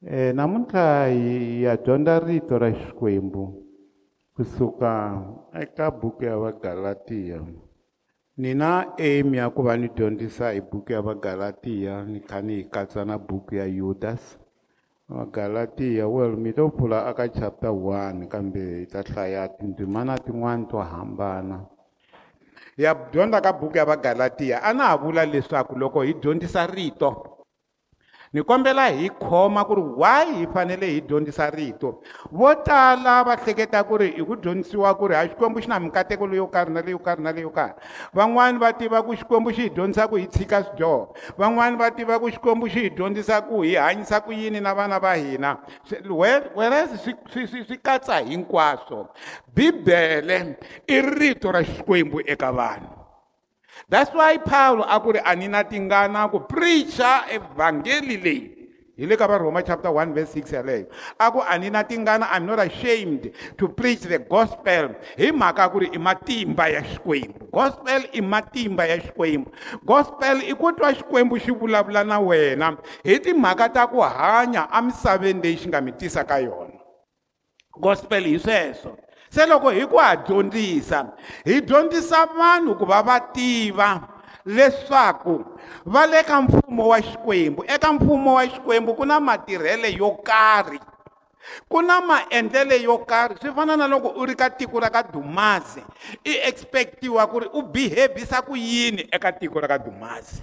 Eh namuntlha ya dyondza rito ra Xikwembu kusuka eka buku ya vaGalatiya. Ni na aim ya ku va ni dyondzisa hi buku ya vaGalatiya ni kha ni hi katsa na buku ya Judas. Vagalatiya well mi to pfula aka chapter 1 kambe hi ta hlaya tindzimana tin'wana to hambana. Ya dyondza ka buku ya vaGalatiya a na ha vula leswaku loko hi dyondzisa rito ni kombela hi khoma ku ri why hi fanele hi dyondzisa rito. Vo tala va hleketa ku ri hi ku dyondzisiwa ku ri a xikwembu xi na mikateko leyo karhi na leyo karhi na leyo karhi. Van'wani va tiva ku xikwembu xi hi dyondzisa ku hi tshika swidyoho. Van'wani va tiva ku xikwembu xi hi dyondzisa ku hi hanyisa ku yini na vana va hina. Whereas swi swi swi swi katsa hinkwaswo. Bibele i rito ra xikwembu eka vanhu that's why paulo a ku ri a ni na tingana ku preacha evhangeli leyi hi le ka varhoma chapter 1 verse 6 yaleyo a ku a ni na tingana i'm not ashamed to preach the gospel. Hi mhaka ku ri i matimba ya xikwembu. Gospel i matimba ya xikwembu. Gospel i ku twa xikwembu xi vulavula na wena hi timhaka ta ku hanya emisaveni leyi xi nga mi tisa ka yona. Gospel hi sweswo se loko hi ku ha dyondzisa hi dyondzisa vanhu ku va va tiva leswaku va le ka mfumo wa xikwembu. Eka mfumo wa xikwembu ku na matirhele yo karhi. Ku na maendlele yo karhi. Swi fana na loko u ri ka tiko ra ka dumasi i expectiwa ku ri u behavhisa ku yini eka tiko ra ka dumasi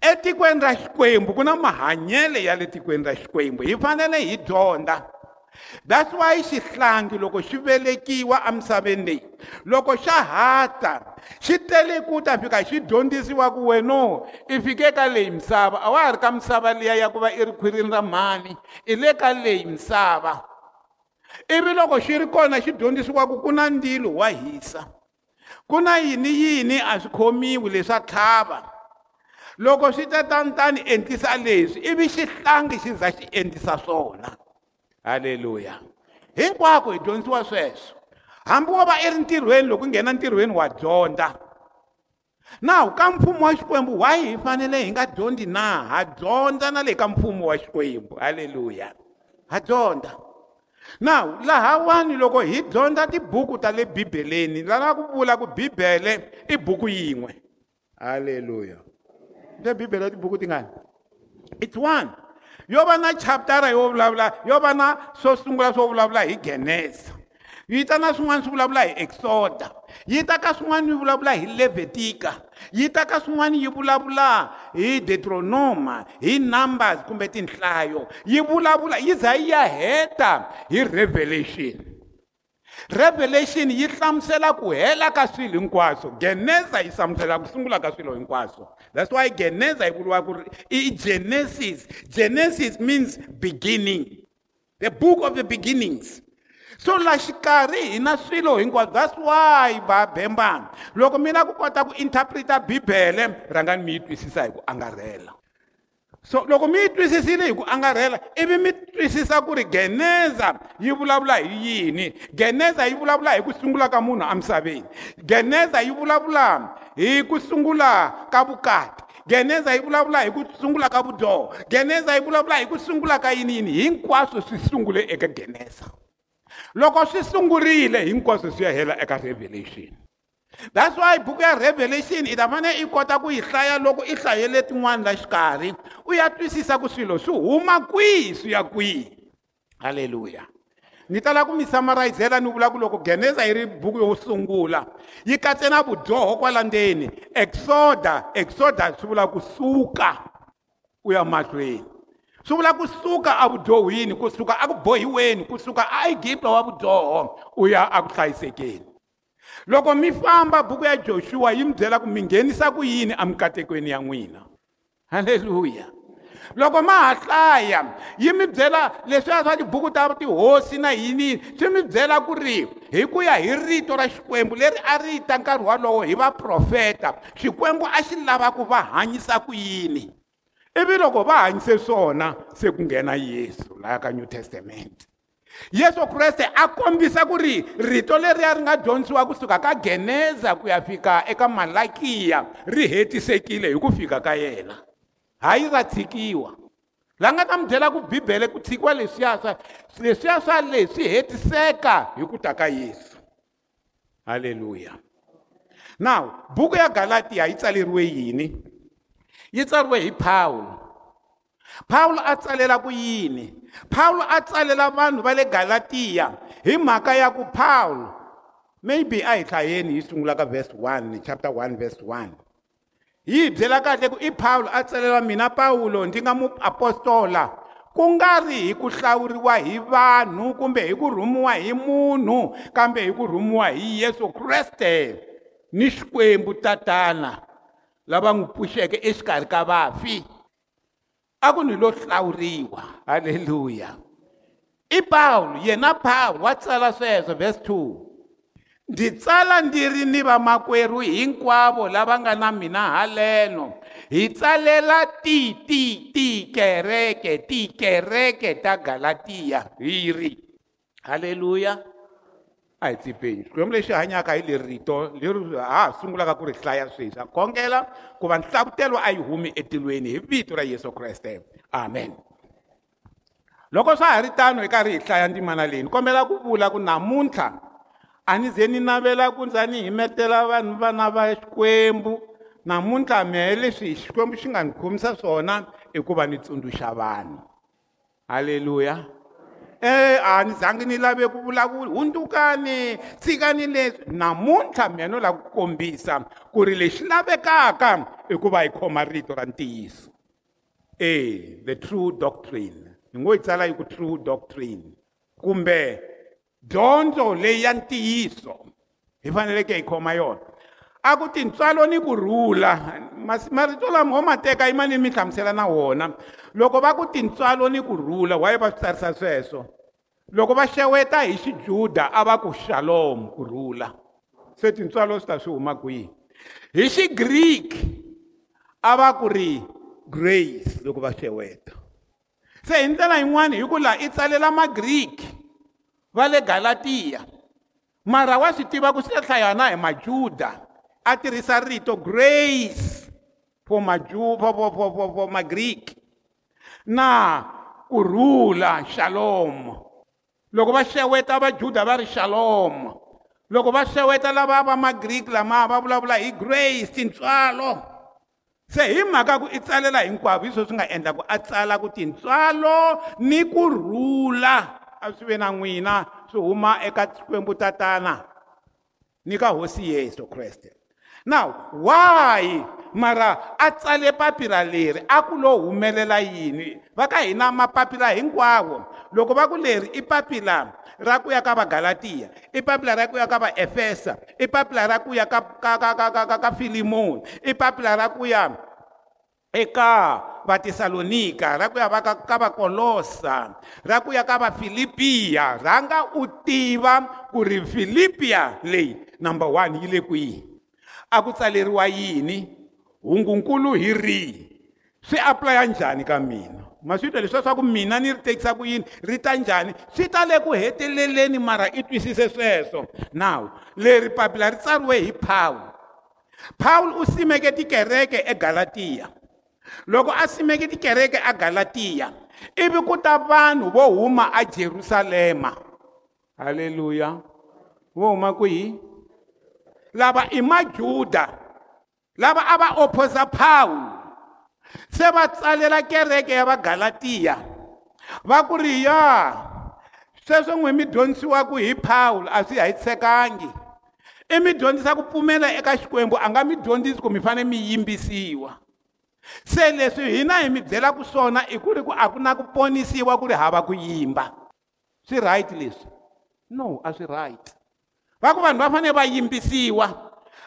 etikweni ra xikwembu ku na mahanyele ya le tikweni ra xikwembu. Hi fanele hi dyondza that's why xihlangi loko xi velekiwa emisaveni leyi loko xa hata xi tele ku ta fika xi dyondzisiwa ku weno i fike ka leyi misava. A wa ha ri ka misava liya ya ku va i ri khwirini ra mhani i le ka leyi misava. Ivi loko xi ri kona xi dyondzisiwa ku ku na ndilo wa hisa ku na yini yini a swi khomiwi leswa tlhava. Loko swi ta tanitani endlisa leswi ivi xihlangi xi za xi endlisa swona. Halleluya hinkwako hi dyondzisiwa sweswo. Hambi wo va i ri ntirhweni loko nghena ntirhweni wa dyondza. Nawu ka mfumo wa xikwembu why hi fanele hi nga dyondzi na? Ha dyondza na le ka mfumo wa xikwembu. Halleluya ha dyondza. Nawu lahawani loko hi dyondza tibuku ta le bibeleni lava ku vula ku bibele i buku yin'we. Halleluya le bibele tibuku tingani? It's one. Yo va na chaptara yo vulavula yo va na swo sungula swo vulavula hi genesa yi ta na swin'wana swi vulavula hi exoda yi ta ka swin'wana yi vulavula hi levitika. Yi ta ka swin'wana yi vulavula hi deuteronoma hi numbers kumbe tinhlayo. Yi vulavula yi za yi ya heta hi revelation. Revelation yi hlamusela ku hela ka swilo hinkwaswo. Geneza yi hlamusela ku sungula ka swilo hinkwaswo that's why geneza yi vuriwa ku ri i genesis. Genesis means beginning. The book of the beginnings. So la xikarhi hi na swilo hinkwaswo. That's why babembana loko mi na ku kota ku interpreta bibele rhangani mi yi twisisa hi ku angarhela so loko mi yi twisisile hi ku angarhela ivi mi twisisa ku ri geneza yi vulavula hi yini? Geneza yi vulavula hi ku sungula ka munhu emisaveni. Geneza yi vulavula hi ku sungula ka vukati. Geneza yi vulavula hi ku sungula ka vudyoho. Geneza yi vulavula hi ku sungula ka yini yini? Hinkwaswo swi sungule eka geneza. Loko swi sungurile hinkwaswo swi ya hela eka revelation. That's why buku ya revelation i ta fanele i kota ku yi hlaya loko i hlayele tin'wana la xikarhi u ya twisisa ku swilo swi huma kwihi swi ya kwihi. Halleluya ni tala ku mi samarayizela ni vula ku loko geneza yi ri buku yo sungula yi katse na vudyoho kwala ndzeni exoda exoda swi vula ku suka u ya mahlweni. Swi vula kusuka evudyohini kusuka eku bohiweni kusuka aegipta wa vudyoho u ya eku hlayisekeni loko mi famba buku ya joshua yi mi byela ku mi nghenisa ku yini emikatekweni ya n'wina? Halleluya loko ma ha hlaya yi mi byela leswiya swa tibuku ta tihosi na yini swi mi byela ku ri hi ku ya hi rito ra xikwembu leri a ri ta nkarhi walowo hi vaprofeta xikwembu a xi lava ku va hanyisa ku yini? Ivi loko va hanyise swona se ku nghena yesu laha ka new testament. Yesu kreste a kombisa ku ri rito leriya ri nga dyondzisiwa kusuka ka geneza ku ya fika eka malakiya ri hetisekile hi ku fika ka yena. Hayi ra tshikiwa. La nga ta mi byela ku bibele ku tshikiwa leswiya swa leswiya swa leswi hetiseka hi ku ta ka yesu. Halleluya now buku ya galatiya yi tsaleriwe yini? Yi tsariwe hi pawulo pawulo a tsalela ku yini? Pawulo a tsalela vanhu va le galatiya hi mhaka ya ku pawulo maybe a hi hlayeni hi sungula ka verse 1 chapter 1 verse 1 hi byela kahle ku i pawulo a tsalela mina pawulo ndzi nga muapostola ku nga ri hi ku hlawuriwa hi vanhu kumbe hi ku rhumiwa hi munhu kambe hi ku rhumiwa hi yesu kreste. Ni xikwembu tatana lava n'wi pfuxeke exikarhi ka vafi. A ku ni lo hlawuriwa halleluya i pawulo yena pawulo wa tsala sweswo verse 2 ndzi tsala ndzi ri ni vamakwerhu hinkwavo lava nga na mina haleno. Hi tsalela ti ti tikereke tikereke ta galatiya hi ri. Halleluya a hi tsipeni. Xikwembu lexi hanyaka hi leri rito leri ha ha sungulaka ku ri hlaya sweswi a khongela ku va nhlavutelo a yi humi etilweni hi vito ra yesu kreste. Amen. Loko swa ha ri tano hi karhi hi hlaya ndzimana leyi ni kombela ku vula ku namuntlha a ni ze ni navela ku ndza ni himetela vanhu vana va xikwembu. Namuntlha mehe leswi xikwembu xi nga ni khomisa swona i ku va ni tsundzuxa vanhu. Halleluya e a ni zangi ni lave ku vulavula hundzukani tshikani leswi namuntlha mehe no lava ku kombisa ku ri lexi lavekaka i ku va hi khoma rito ra ntiyiso e the true doctrine. Ni ngo yi tsala yi ku true doctrine. Kumbe dyondzo leyi ya ntiyiso hi faneleke hi khoma yona. A ku tintswalo ni kurhula. Marito lama ho ma teka yimanini mi hlamusela na wona. Loko va ku tintswalo ni kurhula waye va swi tsarisa sweswo? Loko va xeweta hi xijuda a va ku shalom kurhula. Se tintswalo swi ta swi huma kwihi? Hi xigreek a va ku ri grace loko va xeweta. Se hi ndlela yin'wana hi ku laha i tsalela magreek va le galatiya mara wa swi tiva ku swi ta hlayana hi majuda a tirhisa rito grace for maju for, for, for, for, magreek na kurhula shalom. Loko va xeweta vajuda va ri shalom. Loko va xeweta lava va magreek lama va vulavula hi grace tintswalo se hi mhaka ku i tsalela hinkwavo hi swona swi nga endla ku a tsala ku tintswalo ni kurhula a swi ve na n'wina swi huma eka xikwembu tatana ni ka hosi yesu kreste. Now why? Mara a tsale papila leri a ku lo humelela yini? Va ka hina mapapila hinkwawo. Loko va ku leri i papila ra ku ya ka vagalatiya i papila ra ku ya ka vaefesa i papila ra ku ya ka ka ka ka ka ka ka filimoni i papila ra ku ya eka vatisalonika ra ku ya va ka ka vakolosa ra ku ya ka vafilipiya rhanga u tiva ku ri filipiya leyi number one yi le kwihi a ku tsaleriwa yini? Hungunkulu hi rihi? Swi aplaya njhani ka mina? Ma swi twa leswiya swa ku mina ni ri tekisa ku yini? Ri ta njhani? Swi ta le ku heteleleni mara i twisise sweswo. Now leri papila ri tsariwe hi pawulo pawulo u simeke tikereke egalatiya loko a simeke tikereke agalatiya ivi ku ta vanhu vo huma ajerusalema halleluya vo huma kwihi lava i majuda lava a va opposa pawulo se va tsalela kereke ya vagalatiya va ku ri ya sweswo n'wi mi dyondzisiwaku hi pawulo a swi hetisekangi i mi dyondzisa ku pfumela eka xikwembu a nga mi dyondzisi ku mi fanele mi yimbisiwa se leswi hina hi mi byelaka swona i ku ri ku a ku na ku ponisiwa ku ri hava ku yimba swi right leswi no a swi right. Va ku vanhu va fanele va yimbisiwa.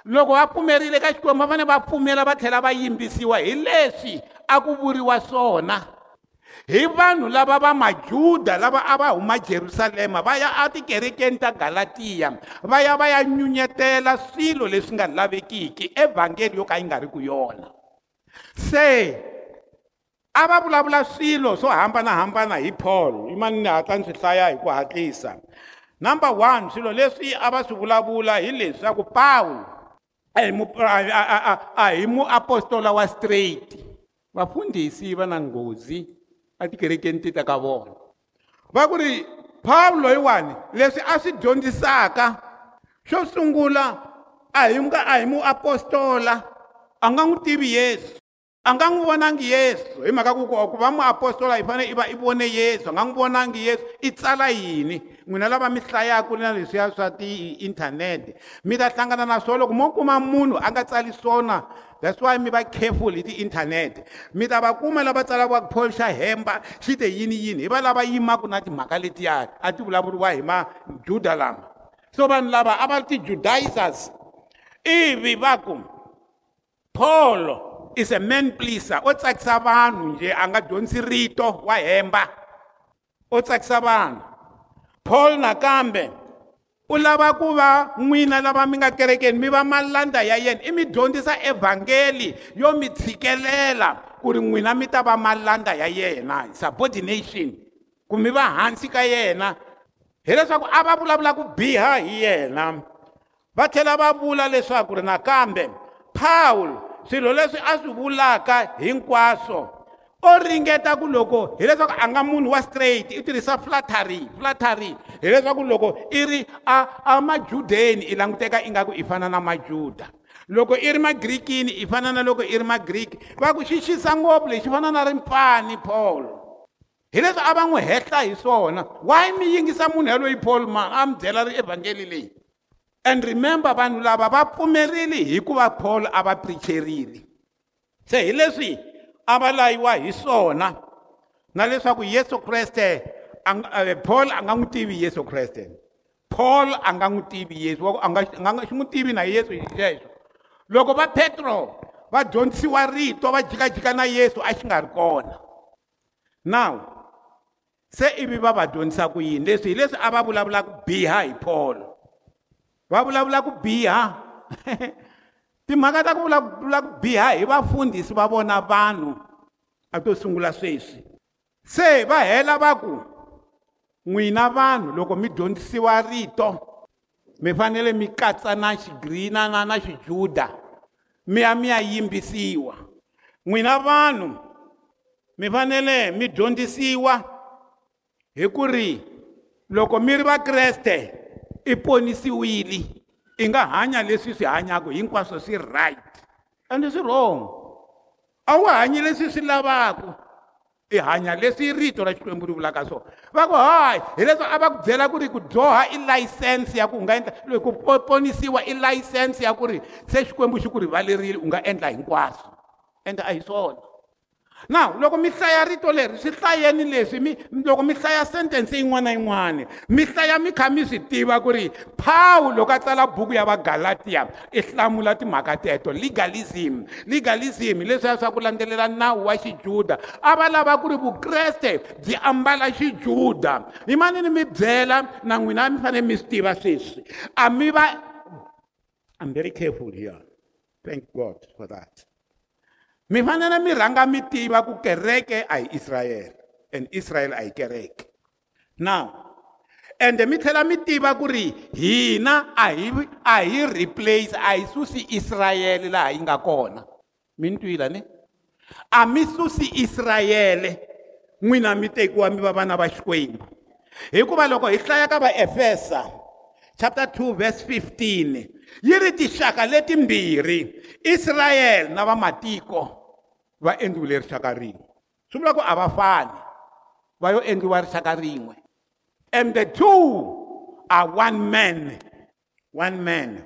Loko va pfumerile ka xikwembu va fanele va pfumela va tlhela va yimbisiwa. Hi leswi a ku vuriwa swona. Hi vanhu lava va majuda lava a va huma jerusalema va ya atikerekeni ta galatiya va ya va ya nyunyetela swilo leswi nga lavekiki evhangeli yo ka yi nga ri ku yona. Se a va vulavula swilo swo hambanahambana hi paul. Yimani ni hatla ni swi hlaya hi ku hatlisa? Number one swilo leswi a va swi vulavula hi leswaku pawulo a hi a hi muapostola wa straight. Vafundhisi va na nghozi etikerekeni ti teka vona va ku ri paulo loyiwani leswi a swi dyondzisaka xo sungula a hi nga a hi muapostola a nga n'wi tivi yesu a nga n'wi vonangi yesu. Hi mhaka ku ku va muapostola i fanele i va i vone yesu a nga n'wi vonangi yesu i tsala yini? N'wina lava mi hlayaka na leswiya swa tiinthanete mi ta hlangana na swona loko mo kuma munhu a nga tsali swona that's why mi va careful hi tiinthanete. Mi ta va kuma lava tsalaka paul xa hemba xi te yini yini hi va lava yimaka na timhaka letiyani a ti vulavuriwa hi majuda lama. So vanhu lava a va ti-judaisers ivi va ku paul is a man pleaser o tsakisa vanhu njhe a nga dyondzisi rito wa hemba o tsakisa vanhu. Paul nakambe. U lava ku va n'wina lava mi nga kerekeni mi va malandza ya yena. I mi dyondzisa evhangeli yo mi tshikelela ku ri n'wina mi ta va malandza ya yena subordination. Ku mi va hansi ka yena. Hileswaku a va vulavula ku biha hi yena. Va tlhela va vula leswaku ri nakambe paul swilo leswi a swi vulaka hinkwaswo o ringeta ku loko hileswaku a nga munhu wa straight i tirhisa flattery flattery hileswaku loko i ri a a majudeni i languteka ingaku i fana na majuda. Loko i ri magrikini i fana na loko i ri magriki va ku xi xisa ngopfu lexi fana na rimpfani paul. Hi leswi a va n'wi hehla hi swona. Why mi yingisa munhu yaloyi paul ma a mi byela ri evhangeli leyi? And remember vanhu lava va pfumerile hikuva paul a va pricherile se hi leswi a va layiwa hi swona na leswaku yesu kreste eh, paul a nga n'wi tivi yesu kreste. Paul a nga n'wi tivi yesu a nga xi n'wi tivi na yesu hi xexo. Loko va petro va dyondzisiwa rito va jikajika na yesu a xi nga ri kona. Now se ivi va va dyondzisa ku yini? Leswi hi leswi a va vulavula ku biha hi paul. Va vulavula ku biha? timhaka ta ku vulavula ku biha hi vafundhisi va vona vanhu a to sungula sweswi. Se va hela va ku n'wina vanhu loko mi dyondzisiwa rito mi fanele mi katsa na xigrina na na xijuda mi ya mi ya yimbisiwa. N'wina vanhu mi fanele mi dyondzisiwa hi ku ri loko mi ri vakreste i ponisiwile. I nga hanya leswi swi hanyaka hinkwaswo swi right. Ende swi wrong. A wu hanyi leswi swi lavaka i hanya leswi rito ra xikwembu ri vulaka swona. Va ku hayi hi leswi a va ku byela ku ri ku dyoha i layisense ya ku u nga endla ku ponisiwa i layisense ya ku ri se xikwembu xi ku rivalerile u nga endla hinkwaswo. Ende a hi swona now loko mi hlaya rito leri swi hlayeni leswi mi loko mi hlaya sentence yin'wana na yin'wana mi hlaya mi kha mi swi tiva ku ri paul loko a tsala buku ya vagalatiya i hlamula timhaka teto legalism legalism leswiya swa ku landzelela nawu wa xijuda. A va lava ku ri vukreste byi ambala xijuda. Hi manini mi byela na n'wina a mi fanele mi swi tiva sweswi. A mi va i'm very careful here. Thank god for that. Mi fanele mi rhanga mi tiva ku kereke a hi israyele and israyele a hi kereke. Now ende mi tlhela mi tiva ku ri hina a hi a hi replace a hi susi israyele laha yi nga kona. Mi ni twila ni a mi susi israyele n'wina mi tekiwa mi va vana va xikwembu. Hikuva loko hi hlaya ka vaefesa chapter 2 verse 15 yi ri tinxaka letimbirhi israyele na vamatiko va endliwile rixaka rin'we. Swi vula ku a va fani va yo endliwa rixaka rin'we. And the two are one man one man.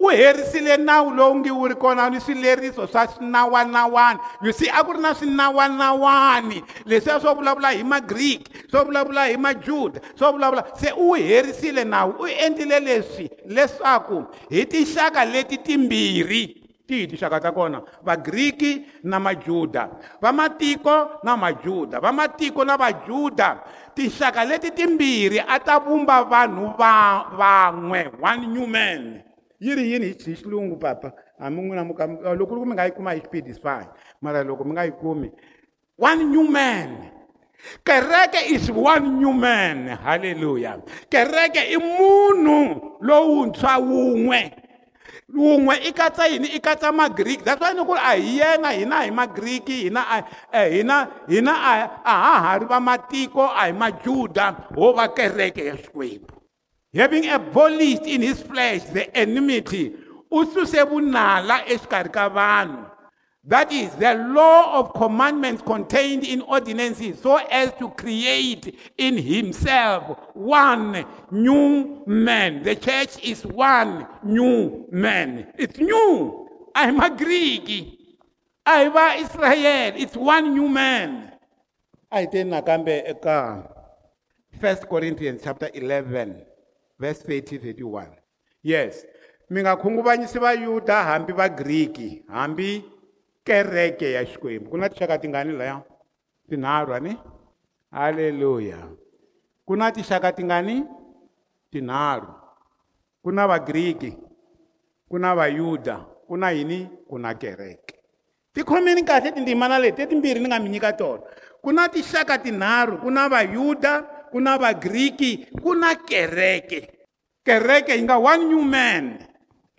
U herisile nawu lowu nge wu ri kona ni swileriso swa swinawanawani you see a ku ri na swinawanawani leswiya swo vulavula hi magriki swo vulavula hi majuda swo vulavula. Se u herisile nawu u endlile leswi leswaku hi tinxaka leti timbirhi tihi tinxaka ta kona vagriki na majuda vamatiko na majuda vamatiko na vajuda tinxaka leti timbirhi a ta vumba vanhu va van'we one new man yi ri yini hi xilungu papa? Hambi n'wina muka loko ku mi nga yi kuma hi xipidi fine mara loko mi nga yi kumi one new man kereke is one new man halleluya kereke i munhu lowuntshwa wun'we wun'we i katsa yini? I katsa magriki that's why ni ku ri a hi yena hina hi magriki hina a hina hina a a ha ha ri va matiko a hi majuda ho va kereke ya xikwembu. Having abolished in his flesh the enmity u suse vunala exikarhi ka vanhu that is the law of commandments contained in ordinances so as to create in himself one new man. The church is one new man. It's new. I'm a greek. I'm a israel. It's one new man. I te nakambe eka 1 corinthians chapter 11 verse 30 31 yes. Mi nga khunguvanyisi vayuda hambi vagriki hambi kereke ya xikwembu. Ku na tinxaka tingani laya? Tinharhu ani halleluya ku na tinxaka tingani? Tinharhu. Ku na vagriki ku na vayuda ku na yini? Ku na kereke. Ti khomeni kahle tindzimana leti timbirhi ni nga mi nyika tona. Ku na tinxaka tinharhu ku na vayuda ku na vagriki ku na kereke. Kereke yi nga one new man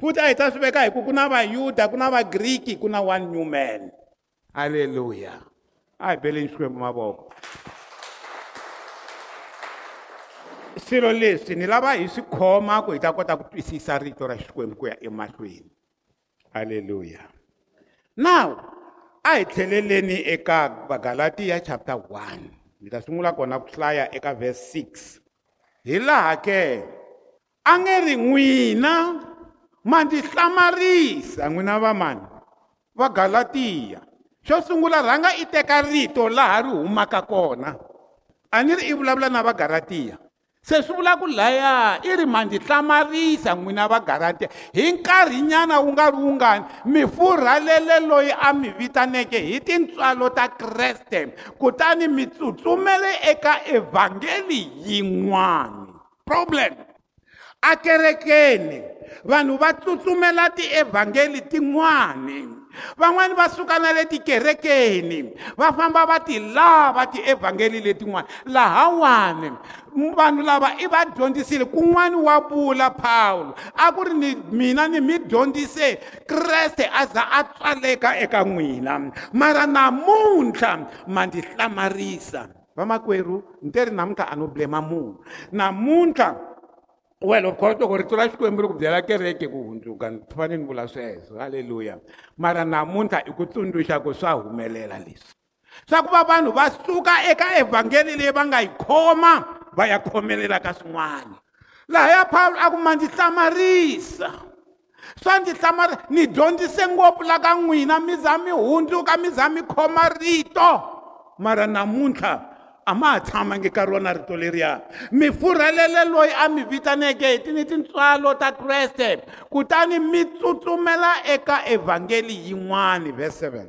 futhi a hi ta swi veka hi ku ku na vayuda ku na vagriki ku na one new man. Halleluya a hi beleni xikwembu mavoko swilo leswi ni lava hi swi khoma ku hi ta kota ku twisisa rito ra xikwembu ku ya emahlweni. Halleluya now a hi tlheleleni eka vagalatiya chapter 1 ni ta sungula kona ku hlaya eka verse 6 hi laha ke a nge ri n'wina ma ndzi hlamarisa n'wina va mani va galatiya xo sungula rhanga i teka rito laha ri humaka kona. A ni ri i vulavula na va galatiya se swi vula ku laya i ri ma ndzi hlamarisa n'wina va galatiya hi nkarhinyana wu nga ri wungani mi furhalele loyi a mi vitaneke hi tintswalo ta kreste kutani mi tsutsumele eka evhangeli yin'wani. Problem. Akerekeni vanhu va tsutsumela tievhangeli tin'wani. Van'wani va suka na le tikerekeni va famba va ti lava tievhangeli letin'wana lahawani vanhu lava i va dyondzisile kun'wani wa vula paulo a ku ri ni mina ni mi dyondzise kreste a za a tswaleka eka n'wina. Mara namuntlha ma ndzi hlamarisa. Vamakwerhu ni te ri namuntlha a no blema munhu. Namuntlha well of course loko rito ra xikwembu ri ku byela kereke ku hundzuka ni fane ni vula sweswo. Halleluya mara namuntlha i ku tsundzuxa ku swa humelela leswi. Swa ku va vanhu va suka eka evhangeli leyi va nga yi khoma va ya khomelela ka swin'wana. Laha ya paulo a ku ma ndzi hlamarisa. Swa ndzi hlamarisa. Ni dyondzise ngopfu la ka n'wina mi za mi hundzuka mi za mi khoma rito. Mara namuntlha a ma ha ka rona rito leriya mi furhelele loyi a mi vitaneke hi ti ni tintswalo ta kreste. Kutani mi tsutsumela eka evhangeli yin'wani ves 7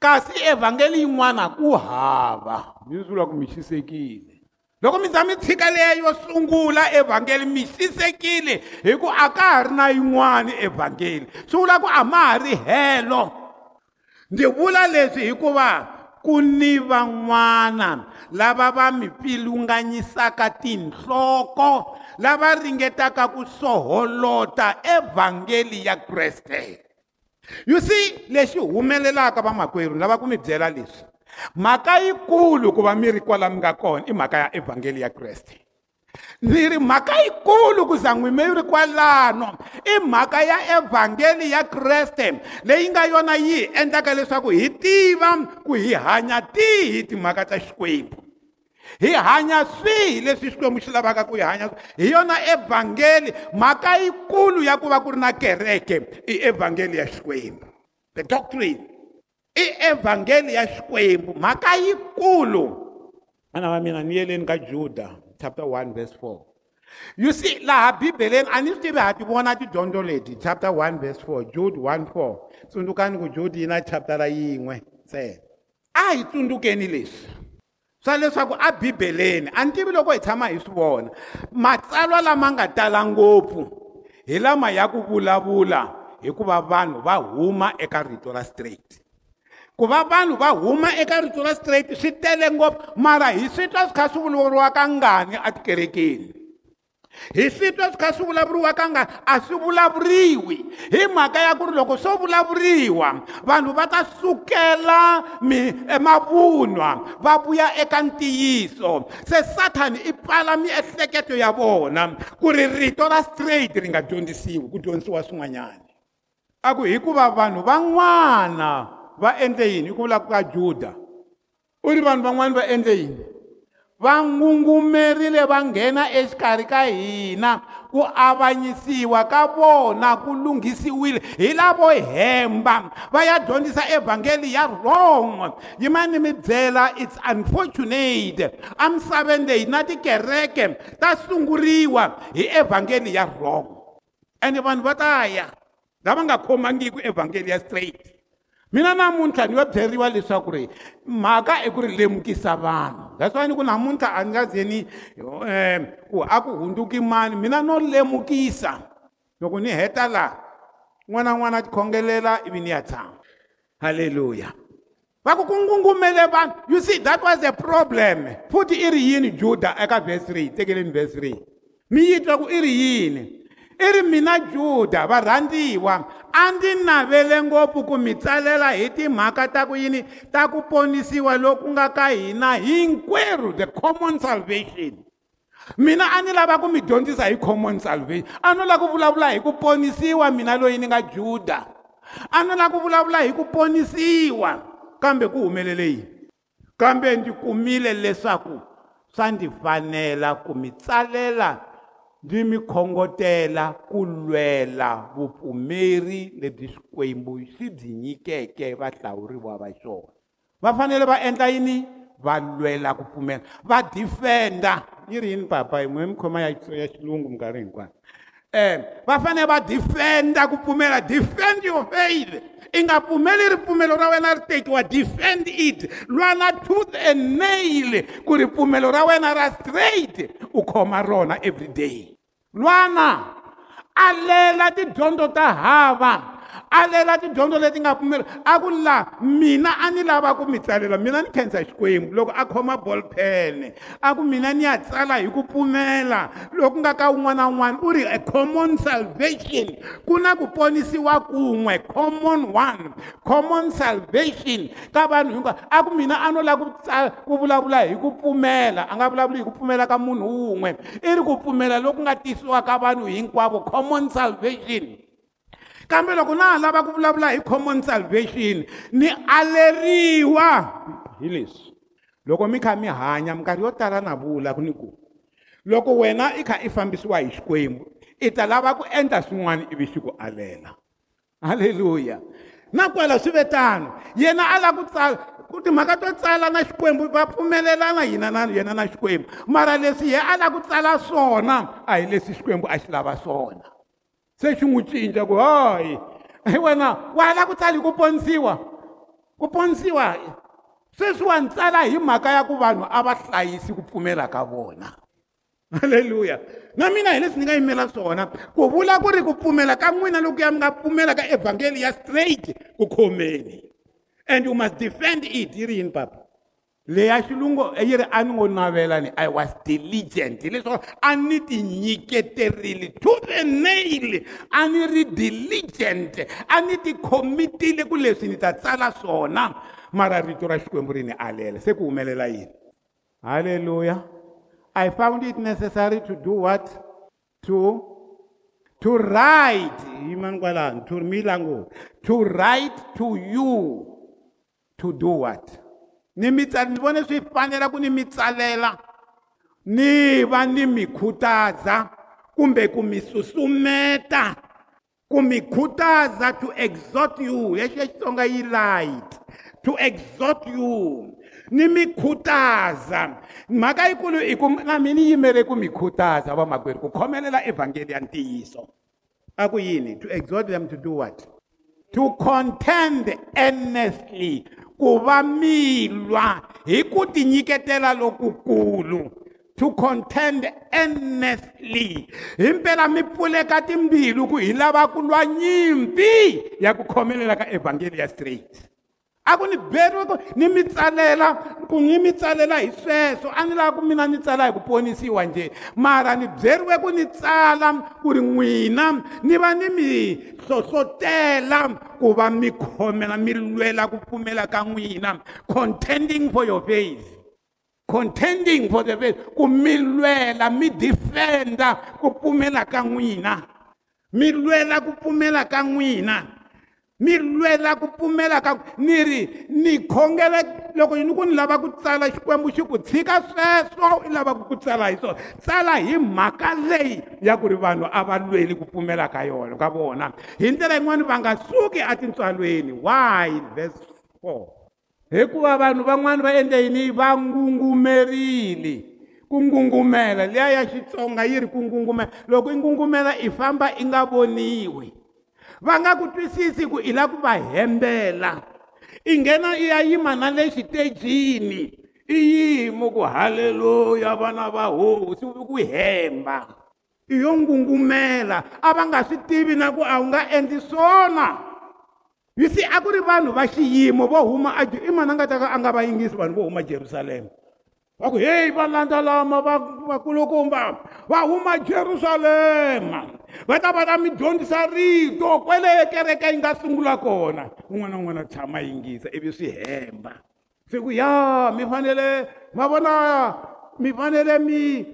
kasi evhangeli yin'wana ku hava. Mi vula ku mi xisekile loko mi za mi tshika leya yo sungula evhangeli mi xisekile hi ku a ka ha ri na yin'wani evhangeli. Swi vula ku a ma ha ri helo. Ndzi vula leswi hikuva ku ni van'wana lava va mi pfilunganyisaka tinhloko lava ringetaka ku soholota evhangeli ya kreste. You see lexi humelelaka vamakwerhu lava ku mi byela leswi mhaka yikulu ku va mi ri kwala mi nga kona i mhaka ya evhangeli ya kreste. Ni ri mhaka yikulu ku za n'wi mi ri kwalano. I mhaka ya evhangeli ya kreste leyi nga yona yi hi endlaka leswaku hi tiva ku hi hanya tihi timhaka ta xikwembu. Hi hanya swihi leswi xikwembu xi lavaka ku hi hanya hi yona evhangeli mhaka yikulu ya ku va ku ri na kereke i evhangeli ya xikwembu. The doctrine i evhangeli ya xikwembu mhaka yikulu. Vana va mina ni yeleni ka juda. Chapter 1 verse 4 you see laha bibeleni a ni swi tivi ha ti vona tidyondzo leti chapter 1 verse 4 jude 1 4 tsundzukani ku jude yi na chaptara yin'we ntsena a hi tsundzukeni leswi. Swa leswaku a bibeleni a ni tivi loko hi tshama hi swi vona. Matsalwa lama nga tala ngopfu hi lama ya ku vulavula hikuva vanhu va huma eka rito ra straight ku va vanhu va huma eka rito ra straight swi tele ngopfu mara hi swi twa swi kha swi vulavuriwa ka ngani etikerekeni hi switwa swi kha swi vulavuriwa ka nga a swi vulavuriwi? Hi mhaka ya ku ri loko swo vulavuriwa vanhu va ta sukela mavunwa va vuya eka ntiyiso. Se sathani i pfala miehleketo ya vona ku ri rito ra straight ri nga dyondzisiwi ku dyondzisiwa swin'wanyana a ku hikuva vanhu van'wana va endle yini? Hi ku vula ka juda. U ri vanhu van'wana va endle yini? Va ngungumerile va nghena exikarhi ka hina ku avanyisiwa ka vona ku lunghisiwile. Hi lavo hemba va ya dyondzisa evhangeli ya wrong yimani mi byela it's unfortunate. Amisaveni leyi na tikereke ta sunguriwa hi evhangeli ya wrong ende vanhu va ta ya lava nga khomangiki evhangeli ya straight mina namuntlha ni yo byeriwa leswaku ri mhaka i ku ri lemukisa vanhu. That's why ni ku namuntlha a ni nga ze ni um ku a ku hundzuki mani. Mina no lemukisa. Loko ni heta laha n'wana n'wana tikhongelela ivi ni ya tshama. Halleluya va ku ku ngungumele vanhu. You see that was a problem. Futhi i ri yini juda eka verse 3 tekeleni verse 3 mi yi twa ku i ri yini i ri mina juda varhandziwa. A ndzi navele ngopfu ku mi tsalela hi timhaka ta ku yini? Ta ku ponisiwa loku nga ka hina hinkwerhu the common salvation. Mina a ni lava ku mi dyondzisa hi common salvation. A no lava ku vulavula hi ku ponisiwa mina loyi ni nga juda. A no lava ku vulavula hi ku ponisiwa. Kambe ku humelele yini? Kambe ndzi kumile leswaku swa ndzi fanela ku mi tsalela ndzi mi khongotela ku lwela vupfumeri lebyi swikwembu swi byi nyikeke vahlawuriwa va xona va fanele va endla yini? Va lwela ku pfumela va defenda. Yi ri yini papa? Mwe mi khoma ya xilungu minkarhi hinkwayo? Um va fanele va defenda ku pfumela defend your faith. I nga pfumeli ripfumelo ra wena ri tekiwa defend it. Lwana tooth and nail ku ripfumelo ra wena ra straight u khoma rona every day. Lwana alela tidyondzo ta hava alela tidyondzo leti nga pfumeli a ku la mina a ni lava ku mi tsalela. Mina ni khensa xikwembu. Loko a khoma ball pen a ku mina ni ya tsala hi ku pfumela. Loku nga ka un'wana na un'wana u ri a common salvation. Ku na ku ponisiwa kun'we common one common salvation. Ka vanhu hinkwavo a ku mina a no lava ku vulavula hi ku pfumela. A nga vulavuli hi ku pfumela ka munhu wun'we. I ri ku pfumela loku nga tisiwa ka vanhu hinkwavo common salvation kambe loko na ha lava ku vulavula hi common salvation ni aleriwa. Hi leswi loko mi kha mi hanya minkarhi yo tala na vula ku ni ku loko wena i kha i fambisiwa hi xikwembu i ta lava ku endla swin'wana ivi xi ku alela. Halleluya na kwala swi ve tano yena a lava ku tsala ku timhaka to tsala na xikwembu va pfumelelana hina na yena na xikwembu. Mara leswi ye a lava ku tsala swona a hi leswi xikwembu a xi lava swona. Se xi n'wi cinca ku hayi wena wa lava ku tsala hi ku ponisiwa ku ponisiwa sweswiwa ni tsala hi mhaka ya ku vanhu a va hlayisi ku pfumela ka vona. Halleluya na mina hi leswi ni nga yimela swona ku vula ku ri ku pfumela ka n'wina loko ya mi nga pfumela ka evhangeli ya straight ku khomeni and you must defend it yi ri yini papa? Leya xilungu yi a ni ngo navelani i was diligent. Hileswaku a ni ti nyiketerile to the nail. A ni ri diligent. A ni ti khomitile ku leswi ni ta tsala swona. Mara rito ra xikwembu ri ni alela. Se ku humelela yini? Halleluya i found it necessary to do what? To to write. Yimani kwalani to mi language to write to you. To do what ni mi ni vone swi fanela ku ni mi tsalela ni va ni mi khutaza kumbe ku mi susumeta ku mi khutaza to exhort you. Ya xitsonga yi light. To exhort you. Ni mi khutaza. Mhaka yikulu i ku na mi ni yimele ku mi khutaza vamakwerhu ku khomelela evhangeli ya ntiyiso. A ku yini? To exhort them to do what? To contend earnestly ku va milwa hi ku tinyiketela lokukulu. To contend earnestly hi mpela mi pfuleka timbilu ku hi lava ku lwa nyimpi ya ku khomelela ka evhangeli ya straight a ku ni beriwe ku ni mi tsalela ku ni mi tsalela hi sweswo a ni lava ku mina ni tsala hi ku ponisiwa njhe mara ni byeriwe ku ni tsala ku ri n'wina ni va ni mi hlohlotela ku va mi khomela mi lwela ku pfumela ka n'wina contending for your faith. Contending for the faith. Ku mi lwela mi defenda ku pfumela ka n'wina mi lwela ku pfumela ka n'wina mi lwela ku pfumela ka ni ri ni khongela loko ni ku ni lava ku tsala xikwembu xi ku tshika sweswo i lavaka ku tsala hi swona. Tsala hi mhaka leyi ya ku ri vanhu a va lweli ku pfumela ka yona ka vona. Hi ndlela yin'wani va nga suki etintswalweni. Why verse 4 hikuva vanhu van'wani va endle yini? Va ngungumerile. Ku ngungumela liya ya xitsonga yi ri ku ngungumela. Loko i ngungumela i famba i nga voniwi va nga ku twisisi ku i lava ku va hembela. I nghena i ya yima na le xitejini i yimo ku haleluya vana va hosi ku hemba. I yo ngungumela a va nga swi tivi na ku a wu nga endli swona. You see a ku ri vanhu va xiyimo vo huma a i mani a nga ta ka a nga va yingisi vanhu vo huma jerusalema va ku heyi va landza lama vakulukumba va huma jerusalema va ta va ta mi dyondzisa rito kwele kereke yi nga sungula kona. Un'wana na un'wana tshama yingisa ivi swi hemba. Se ku ya mi fanele ma vona mi fanele mi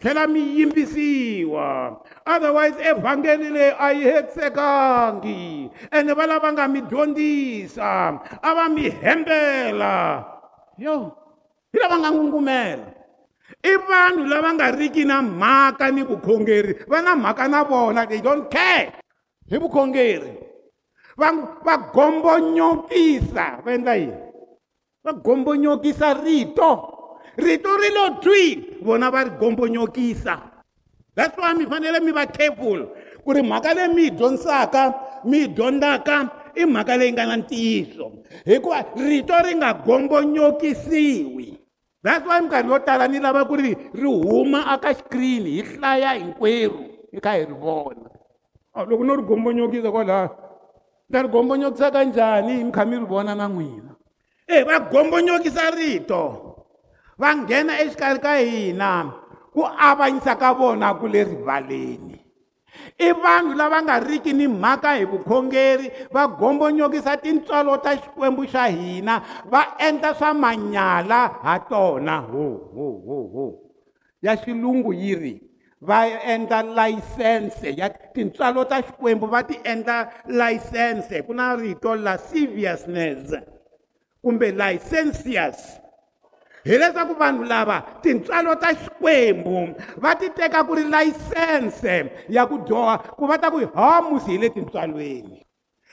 tlhela mi yimbisiwa. Otherwise evhangeli leyi a yi hetisekangi ene va lava nga mi dyondzisa a va mi hembela. Yo hi lava nga ngungumela i vanhu lava nga riki na mhaka ni vukhongeri va na mhaka na vona they don't care. Hi vukhongeri va va gombonyokisa va endla yini? Va gombonyokisa rito. Rito ri lo twi vona va ri gombonyokisa that's why mi fanele mi va careful ku ri mhaka leyi mi yi dyondzisaka mi yi dyondzaka i mhaka leyi nga na ntiyiso. Hikuva rito ri nga gombonyokisiwi that's why minkarhi yo tala ni lava ku ri ri huma aka xikirini hi hlaya hinkwerhu hi kha hi ri vona. Loko no ri gombonyokisa kwalaha ta ri gombonyokisa ka njhani? Mi kha mi ri vona na n'wina. E va gombonyokisa rito va nghena exikarhi ka hina ku avanyisa ka vona ku le rivaleni i vanhu lava nga riki ni mhaka hi vukhongeri va gombonyokisa tintswalo ta xikwembu xa hina va endla swa manyala ha tona. Ho ho ho ho. Ya xilungu yi ri va endla layisense ya tintswalo ta xikwembu va ti endla layisense. Ku na rito lasciviousness kumbe licensius hi leswaku vanhu lava tintswalo ta xikwembu va ti teka ku ri layisense ya ku dyoha ku va ta ku hamusi hi le tintswalweni.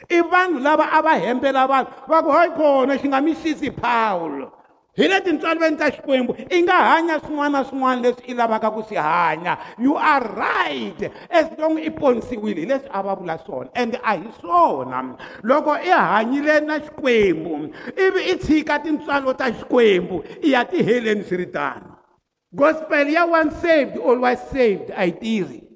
I vanhu lava a va hembela vanhu va ku hayi kona xi nga mi xisi paulo hi le tintswalweni ta xikwembu i nga hanya swin'wana na swin'wana leswi i lavaka ku swi hanya. You are right as long i ponisiwile hi leswi a va vula swona ende a hi swona. Loko i hanyile na xikwembu ivi i tshika tintswalo ta xikwembu i ya ti heleni swi ri tano gospel ya one saved always saved a yi tirhi.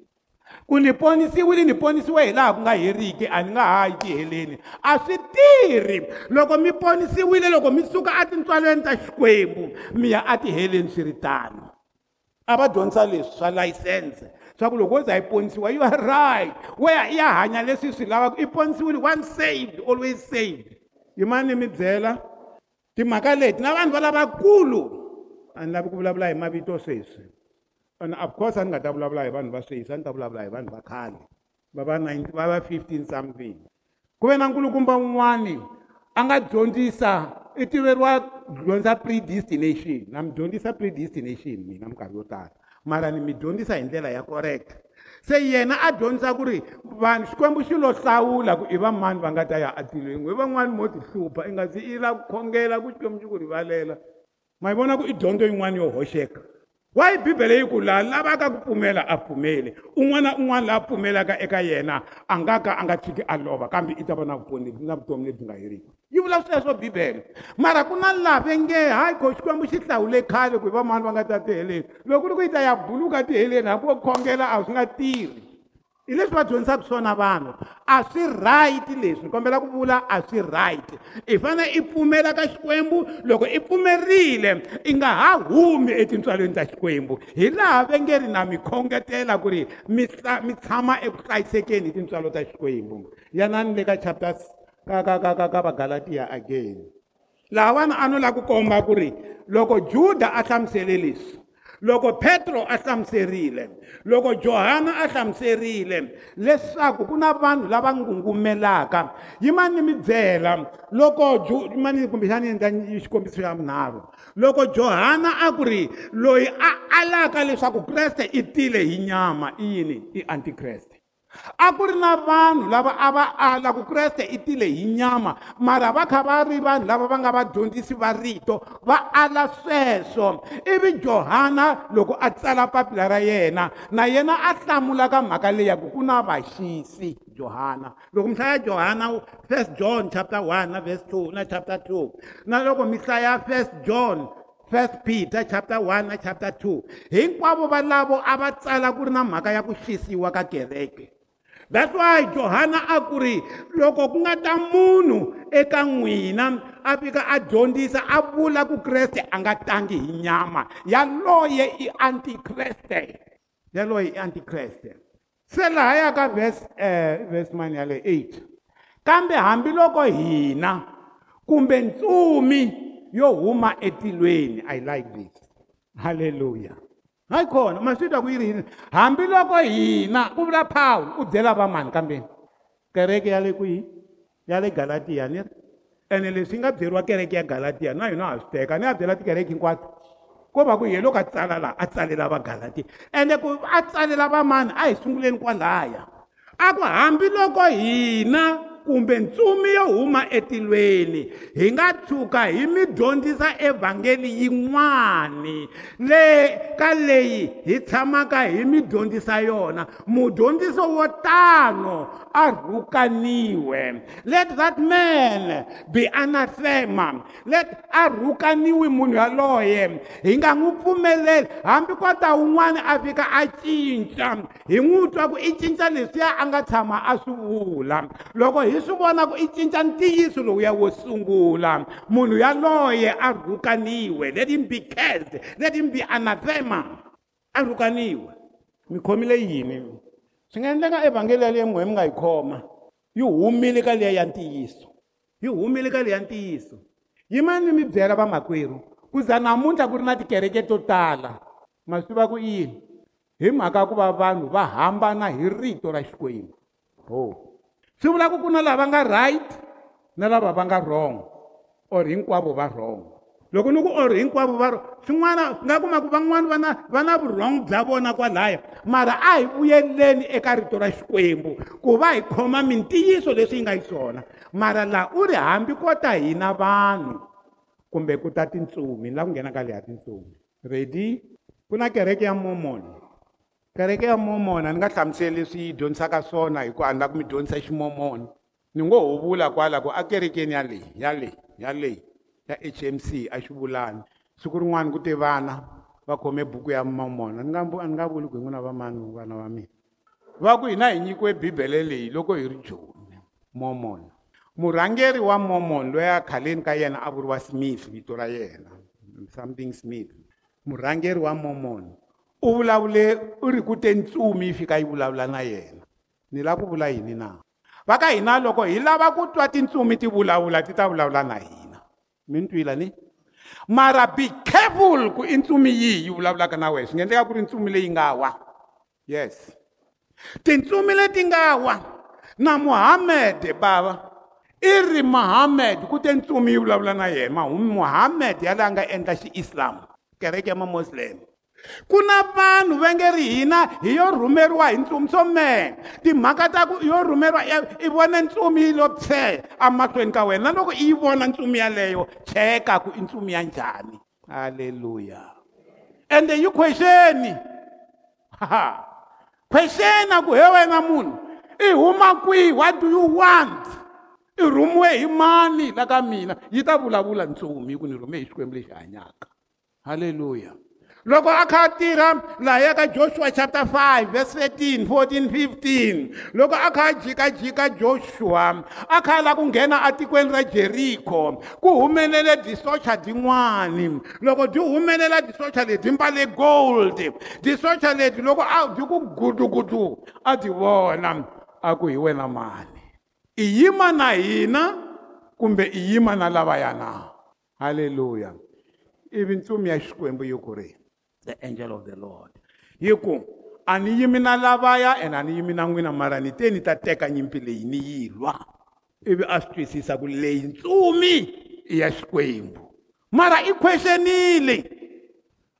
Ku ni ponisiwile ni ponisiwe hi laha ku nga heriki a ni nga ha yi tiheleni a swi tirhi loko mi ponisiwile loko mi suka etintswalweni ta xikwembu mi ya atiheleni swi ri tano a va dyondzisa leswi swa layisense. Swa ku loko wo za yi ponisiwa you are right. We ya i ya hanya leswi swi lavaka i ponisiwile one saved always saved. Yi mani mi byela timhaka leti na vanhu va lavakulu a ni lavi ku vulavula hi mavito sweswi and of course a ni nga ta vulavula hi vanhu va sweswi a ni ta vulavula hi vanhu va khale va va va va fifteen something. Ku ve na nkulukumba wun'wani a nga dyondzisa i tiveriwa dyondza predestination. Na mi dyondzisa predestination mina minkarhi yo tala mara ni mi dyondzisa hi ndlela ya correct se yena a dyondzisa ku ri vanhu xikwembu xi lo hlawula ku i va mani va nga ta ya atilweni hi van'wani mo ti hlupha i nga zi i la ku khongela ku xikwembu xi ku rivalela ma yi vona ku i dyondzo yin'wana yo hoxeka wayi bibele yi ku laha lavaka ku pfumela a pfumeli. Un'wana na un'wana laha pfumelaka eka yena a nga ka a nga tshiki a lova kambe i ta va na vutomi na vutomi lebyi nga heriki. Yi vula sweswo bibele. Mara ku na laha ve nge hayi ko xikwembu xi hlawule khale ku hi va mani va nga ta tiheleni loko ku ri ku yi ta ya buluka tiheleni hambi wo khongela a swi nga tirhi hi leswi va dyondzisaka swona vanhu a swi right leswi? Ni kombela ku vula a swi right. I fanele i pfumela ka xikwembu loko i pfumerile i nga ha humi etintswalweni ta xikwembu. Hi laha ve nge ri na mi khongetela ku ri mi mi tshama eku hlayisekeni hi tintswalo ta xikwembu. Yanani le ka chapter ka ka ka ka ka vagalatiya again. Laha vana a no lava ku komba ku ri loko juda a hlamusele leswi loko petro a hlamuserile loko johana a hlamuserile leswaku ku na vanhu lava ngungumelaka. Yimani mi byela loko yimani kumbexani endla xikombiso xa vunharhu? Loko johana a ku ri loyi a alaka leswaku kreste i tile hi nyama i yini? I antikreste a ku ri na vanhu lava a va ala ku kreste i tile hi nyama mara va kha va ri vanhu lava va nga vadyondzisi va rito va ala sweswo. Ivi johana loko a tsala papila ra yena na yena a hlamula ka mhaka leyi ya ku ku na vaxisi johana. Loko mi hlaya johana first john chapter 1 na verse 2 na chapter 2 na loko mi hlaya first john first peter chapter 1 na chapter 2 hinkwavo valavo a va tsala ku ri na mhaka ya ku xisiwa ka kereke that's why johana a ku ri loko ku nga ta munhu eka n'wina a fika a dyondzisa a vula ku kreste a nga tangi hi nyama. Yaloye i antikreste. Yaloye i antikreste. Se laha ya ka verse eh verse mani ya le 8 kambe hambiloko hina kumbe ntsumi yo huma etilweni i like this. Hallelujah. Hayi khona ma swi twa ku yi ri yini hambiloko hina ku vula pawulo u byela va mani kambeni? Kereke ya le kwihi? Ya le galatiya ni? Ri ene leswi nga byeriwa kereke ya galatiya na hina ha swi teka ni ya byela tikereke hinkwato ko va ku hi loko a tsala laha a tsalela va galatiya ende ku a tsalela va mani a hi sunguleni kwalaya. A ku hambiloko hina kumbe ntsumi yo huma etilweni hi nga tshuka hi mi dyondzisa evhangeli yin'wani le ka leyi hi tshamaka hi mi dyondzisa yona. Mudyondziso wo tano a rhukaniwe. Let that man be anathema. Let a rhukaniwi munhu yaloye. Hi nga n'wi pfumeleli hambi kota wun'wani a fika a cinca hi n'wi twa ku i cinca leswiya a nga tshama a swi vula. Loko hi swi vona ku i cinca ntiyiso lowuya wo sungula munhu yaloye a rhukaniwe let him be cursed. Let him be anathema. A rhukaniwe mi khomile yini? Swi nga endleka evhangeli yaleyi n'we mi nga yi khoma yi humile ka liya ya ntiyiso. Yi humile ka liya ntiyiso. Yimani mi byela vamakwerhu ku za namuntlha ku ri na tikereke to tala. Ma swi tiva ku yini? Hi mhaka ku va vanhu va hambana hi rito ra xikwembu. Ho swi vula ku na lava nga right na lava va nga wrong or hinkwavo va wrong. Loko ni ku or hinkwavo va swin'wana nga kuma ku van'wani va na va na vurhong bya vona kwalaya mara a hi vuyeleni eka rito ra xikwembu ku va hi khoma mintiyiso leswi yi nga yi swona. Mara laha u ri hambi kota hina vanhu kumbe ku ta tintsumi laha ku nghenaka leha tintsumi. Ready? Ku na kereke ya momon kereke ya momon a ni nga hlamuseli leswi yi dyondzisaka swona hi ku a ni la ku mi dyondzisa ximomoni ni ngo ho vula kwala ku a kerekeni yaleyi yaleyi yaleyi ya HMC a xivulani siku rin'wana ku te vana va khome buku ya momona. Ni nga a ni nga vuli ku hi n'wina va mani vana va mina. Va ku hina hi nyikiwe bibele leyi loko hi ri joni momon murhangeri wa momon loyi a khaleni ka yena a vuriwa smith vito ra yena something smith. Murhangeri wa momon u vulavule u ri ku te ntsumi yi fika yi vulavula na yena. Ni lava ku vula yini na? Va ka hina loko hi lava ku twa tintsumi ti vulavula ti ta vulavula na hina mi ni? Twila ni mara be careful ku i ntsumi yihi yi vulavulaka na wena. Swi nga endleka ku ri ntsumi leyi nga wa yes tintsumi leti nga wa na muhammad bava i ri muhammad ku te ntsumi yi vulavula na yena? Muhammad yalaha nga endla xi-islam. Kereke ya mamuslim. Ku na vanhu va nge ri hina hi yo rhumeriwa hi ntsumi swo mehe timhaka ta ku yo rhumeriwa i vona ntsumi yi lo pse emahlweni ka wena. Na loko i yi vona ntsumi yaleyo cheka ku i ntsumi ya njhani. Halleluya ende yi khwexeni khwexena ku he wena munhu i huma kwihi? What do you want? I rhumiwe hi mani la ka mina? Yi ta vulavula ntsumi ku ni rhume hi xikwembu lexi hanyaka. Halleluya loko a kha a tirha lahaya ka joshua chapter 5 verse 13 14 15 loko a kha a jikajika joshua a kha a lava ku nghena atikweni ra jeriko ku humelele disocha din'wani loko byi humelela disocha leti mbale gold. Disocha leti loko a byi ku gudugudu a byi vona a ku hi wena mani? I yima na hina kumbe i yima na lavaya na halleluya ivi ntsumi ya xikwembu yi ku ri the angel of the lord. Hi ku a ni yimi na lavaya ene a ni yimi na n'wina mara ni te ni ta teka nyimpi leyi ni yi lwa ivi a swi twisisa ku leyi ntsumi i ya xikwembu mara i questionile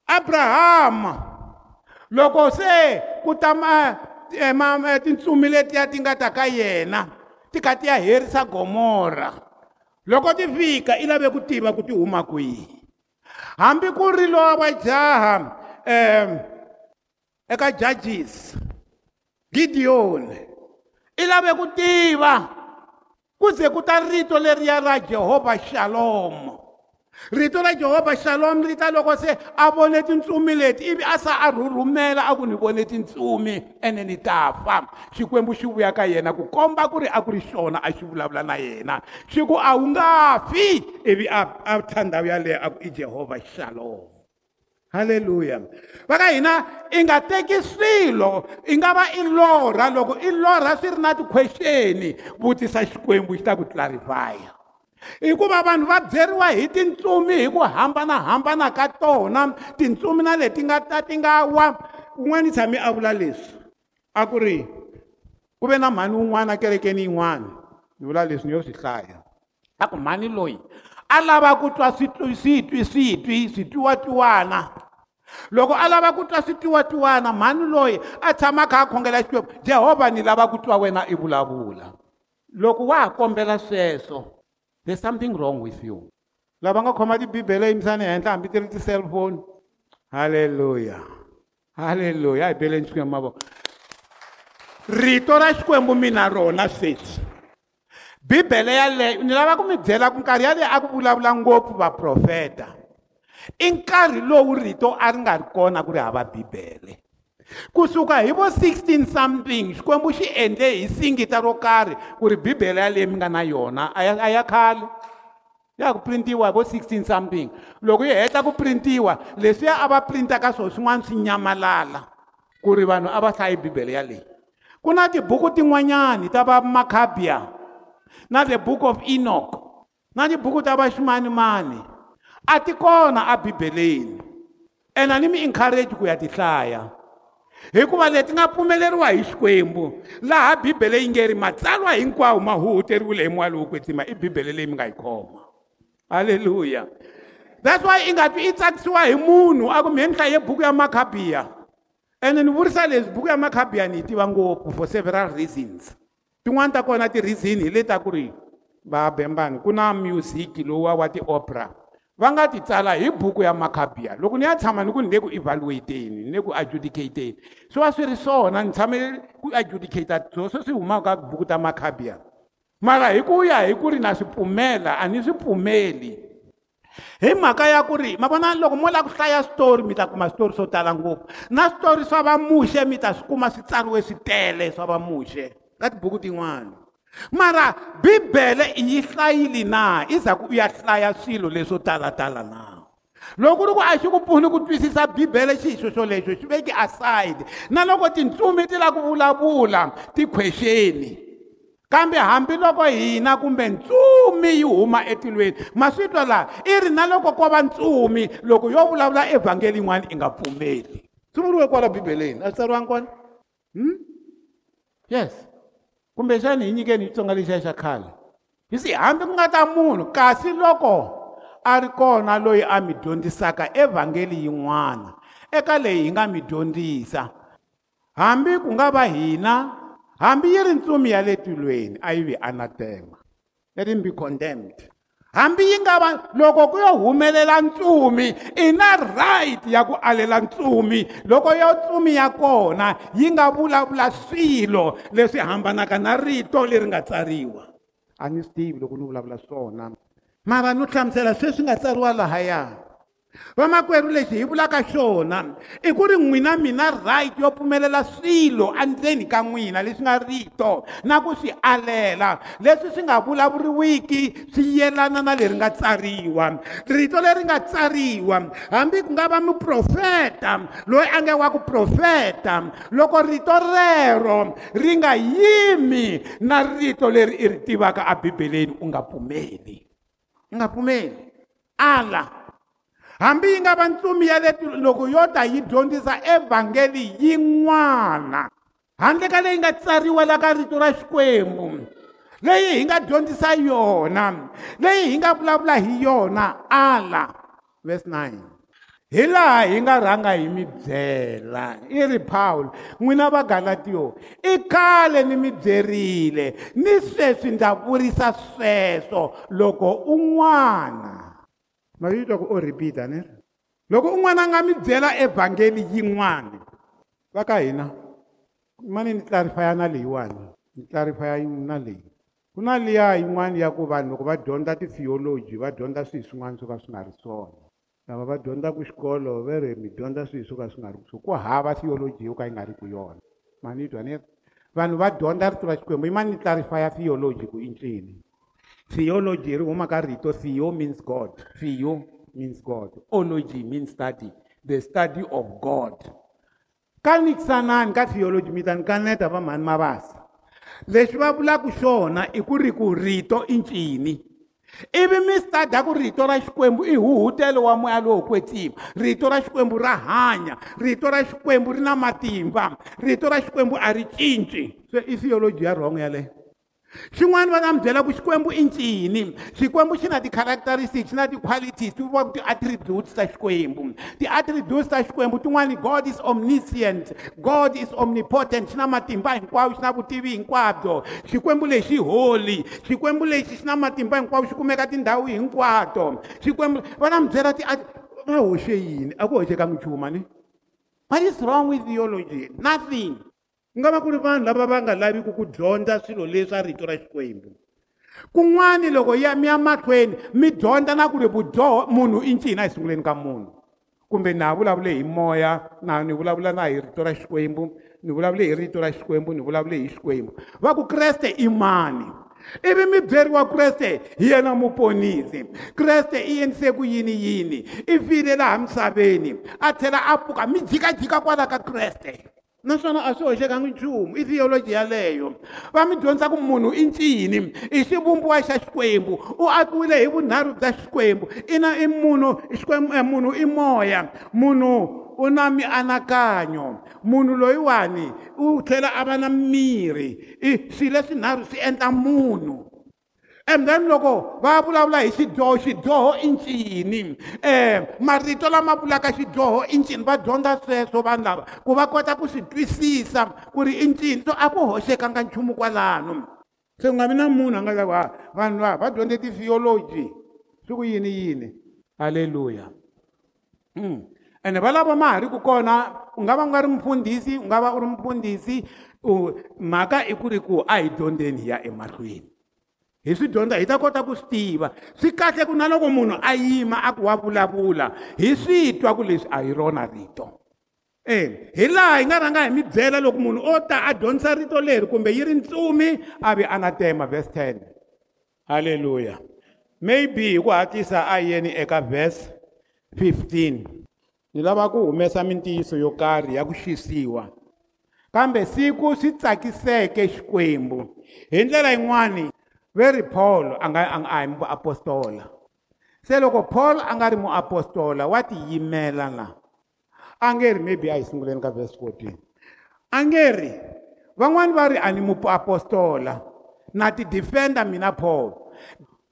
abrahama loko se ku ta eh, eh, tintsumi letiya ti nga ta ka yena ti kha ti ya herisa gomora. Loko ti fika i lave ku tiva ku ti huma kwihi hambi ku ri lowa wa jaha um eka judges gideon i lave ku tiva ku ze ku ta rito leriya ra jehovha shalom rito ra jehovha shalom ri ta loko se a vone tintsumi leti. Ivi a sa a rhurhumela a ku ni vone tintsumi ene ni ta fa. Xikwembu xi vuya ka yena ku komba ku ri a ku ri xona a xi vulavula na yena. Xi ku a wu nga fi? Ivi a a thya ndhawu yaleyo a ku i jehovha shalom. Halleluya va ka hina i nga teki swilo i nga va i lorha. Loko i lorha swi ri na ti-question vutisa xikwembu xi ta ku clarifya. Hikuva vanhu va byeriwa hi tintsumi hi ku hambanahambana ka tona. Tintsumi na leti nga ta ti nga wa. Un'wana i tshame a vula leswi. A ku ri ku ve na mhani wun'wana kerekeni yin'wana. Ni vula leswi ni yo swi hlaya. A ku mhani loyi a lava ku twa switwi switwi switwi switwiwatwiwana loko a lava ku twa switwiwatwiwana mhani loyi a tshama kha a khongela xikwembu jehovha ni lava ku twa wena i vulavula. Loko wa ha kombela sweswo there's something wrong with you. Lava nga khoma tibibele emisani henhla hambi ti ri ti-cellphone halleluya halleluya hi beleni xikwembu mavoko rito ra xikwembu mina rona sweswi. Bibele yaleyo ni lava ku mi byela ku nkarhi yaleyo a ku vulavula ngopfu vaprofeta. I nkarhi lowu rito a ri nga ri kona ku ri hava bibele kusuka hi vo 16 something xikwembu xi endle hi singita ro karhi ku ri bibele yaleyi mi nga na yona a ya a ya khale. Ya ku printiwa hi vo 16 something. Loko yi heta ku printiwa leswiya a va printaka swona swin'wana swi nyamalala ku ri vanhu a va hlayi bibele yaleyi ku na tibuku tin'wanyani ta va makhabia na the book of enoch na tibuku ta va ximanimani. A ti kona a bibeleni. Ene a ni mi encourage ku ya ti hlaya hikuva leti nga pfumeleriwa hi xikwembu laha bibele yi nge ri matsalwa hinkwawo ma huhuteriwile lowu kwetsima i bibele leyi mi nga yi khoma. Halleluya that's why i nga twi i tsakisiwa hi munhu a ku mi ni hlaye buku ya makhabiya ene ni vurisa leswi buku ya makhabiya ni yi tiva ngopfu for several reasons. Tin'wani ta kona ti-reason hi le ta ku ri va bembani ku na music lowuwa wa ti-opera. Va nga ti tsala hi buku ya makhabiya loko ni ya tshama ni ku ni le ku evaluateni ni le ku adjudicateni swi va swi ri swona ni tshame ku adjudicata sweswo swi humaka ka buku ta makhabiya mara hi ku ya hi ku ri na swi pfumela a ni swi pfumeli hi mhaka ya ku ri ma vona loko mo lava ku hlaya switori mi ta kuma switori swo tala ngopfu. Na switori swa vamuxe mi ta swi kuma swi tsariwe swi tele swa vamuxe ka tibuku tin'wana. Mara bibele i yi hlayile na? I za ku u ya hlaya swilo leswo talatala na? Loko ri ku a xi ku pfuni ku twisisa bibele xi hi xo xolexo xi veki aside. Na loko tintsumi ti lava ku vulavula ti-questioni kambe hambiloko hina kumbe ntsumi yi huma etilweni ma swi twa laha i ri na loko ko va ntsumi loko yo vulavula evhangeli yin'wana i nga pfumeli. Swi vuriwe kwala bibeleni a swi tsariwangi kona hmm? yes. Kumbexani hi nyikeni xitsonga lexiya xa khale hi si hambi ku nga ta munhu kasi loko a ri kona loyi a mi dyondzisaka evhangeli yin'wana eka leyi hi nga mi dyondzisa hambi ku nga va hina hambi yi ri ntsumi ya le tilweni a yi vi anatema let him be condemned. Hambi yi nga va loko ku yo humelela ntsumi i na right ya ku alela ntsumi. Loko yo ntsumi ya kona yi nga vulavula swilo leswi hambanaka na rito leri nga tsariwa. A ni swi tivi loko ni vulavula swona. Mara no hlamusela sweswi nga tsariwa lahaya vamakwerhu lexi hi vulaka xona i ku ri n'wina mina right yo pfumelela swilo endzeni ka n'wina leswi nga rito na ku swi alela. Leswi swi nga vulavuriwiki swi yelana na leri nga tsariwa. Rito leri nga tsariwa hambi ku nga va muprofeta loyi a nge wa ku profeta loko rito rero ri nga yimi na rito leri i ri tivaka ebibeleni u nga pfumeli. U nga pfumeli? Ala. Hambi yi nga va ntsumi ya leti loko yo ta yi dyondzisa evhangeli yin'wana handle ka leyi nga tsariwa la ka rito ra xikwembu leyi hi nga dyondzisa yona leyi hi nga vulavula hi yona ala verse 9 hi laha hi nga rhanga hi mi byela i ri paulo n'wina va galatiyo i khale ni mi byerile ni sweswi ndza vurisa sweswo loko un'wana ma yi twa ku o repeat-a ni loko un'wana a nga mi byela evhangeli yin'wana va ka hina? Mani ni clarifya na leyiwani? Ni clarifya na leyi. Ku na liya yin'wana ya ku vanhu loko va dyondza ti-theology va dyondza swilo swin'wana swo ka swi nga ri swona? Lava va dyondzaka xikolo va ri mi dyondza swilo swo ka swi nga ri so ku hava theology yo ka yi nga ri ku yona. Mani yi twa ni vanhu va dyondza rito ra xikwembu yi mani ni clarifya theology ku i ncini theology ri huma ka rito theo means god. Theo means god. Ology means study. The study of god. Ka nikisanani ka theology mi ta ni kaneta va mhani mavasa leswi va vulaka swona i ku ri ku rito i ncini. Ivi mi studa ku rito ra xikwembu i huhutelo wa moya lowo kwetsima rito ra xikwembu ra hanya rito ra xikwembu ri na matimba rito ra xikwembu a ri cinci. Se i theology ya wrong yaleyo xin'wana va nga mi byela ku xikwembu i ncini. Xikwembu xi na ti-characteristics xi na ti-qualities ti vuriwaka ti-attributes ta xikwembu. Ti-attributes ta xikwembu tin'wani god is omniscient god is omnipotent xi na matimba hinkwawo xi na vutivi hinkwabyo. Xikwembu lexi holy xikwembu lexi xi na matimba hinkwawo xi kumeka tindhawu hinkwato. Xikwembu va na mi byela ti va hoxe yini? A ku hoxekangi nchumu ni? What is wrong with theology? Nothing ku nga va ku ri vanhu lava va nga laviki ku dyondza swilo leswa rito ra xikwembu. Kun'wani loko ya mi ya mahlweni mi dyondza na ku ri vudyoho munhu i ncini a hi sunguleni ka munhu. Kumbe na vulavule hi moya na ni vulavula na hi rito ra xikwembu ni vulavule hi rito ra xikwembu ni vulavule hi xikwembu. Va ku kreste i mani? Ivi mi byeriwa kreste hi yena muponisi. Kreste i endlise ku yini yini? I file laha misaveni a tlhela a pfuka mi jikajika kwala ka kreste naswona a swi hoxekangi nchumu i theology yaleyo. Va mi dyondzisa ku munhu i ncini i xivumbiwa xa xikwembu u akiwile hi vunharhu bya xikwembu i na i munhu xikwembu munhu i moya munhu u na mianakanyo munhu loyiwani u tlhela a va na miri i swilo leswinharhu swi endla munhu. And then loko va vulavula hi xidyoho xidyoho i ncini. Um marito lama vulaka xidyoho i ncini va dyondza sweswo vanhu lava. Ku va kota ku swi twisisa ku ri i ncini so a ku hoxekanga nchumu kwalano. Se ku nga vi na munhu a nga ta va vanhu lava va dyondze ti-theology swi ku yini yini? Halleluya mm. ene va lava ma ha ri ku kona u nga va u nga ri mfundhisi u nga va u ri mfundhisi mhaka i ku ri ku a hi dyondzeni hi ya emahlweni. Hi swi dyondza hi ta kota ku swi tiva swi kahle ku na loko munhu a yima a ku wa vulavula hi swi twa ku leswi a hi rona rito. E hi laha hi nga rhanga hi mi byela loko munhu o ta a dyondzisa rito leri kumbe yi ri ntsumi a vi anatema verse 10 halleluya maybe hi ku hatlisa a yeni eka verse 15 ni lava ku humesa mintiyiso yo karhi ya ku xisiwa kambe siku swi tsakiseke xikwembu hi ndlela yin'wani veri paul a nga a hi muapostola. Se loko paul a nga ri muapostola wa tiyimela la a nge ri maybe a hi sunguleni ka verse 14 a nge ri van'wani va ri a ni muapostola na ti defenda mina paul.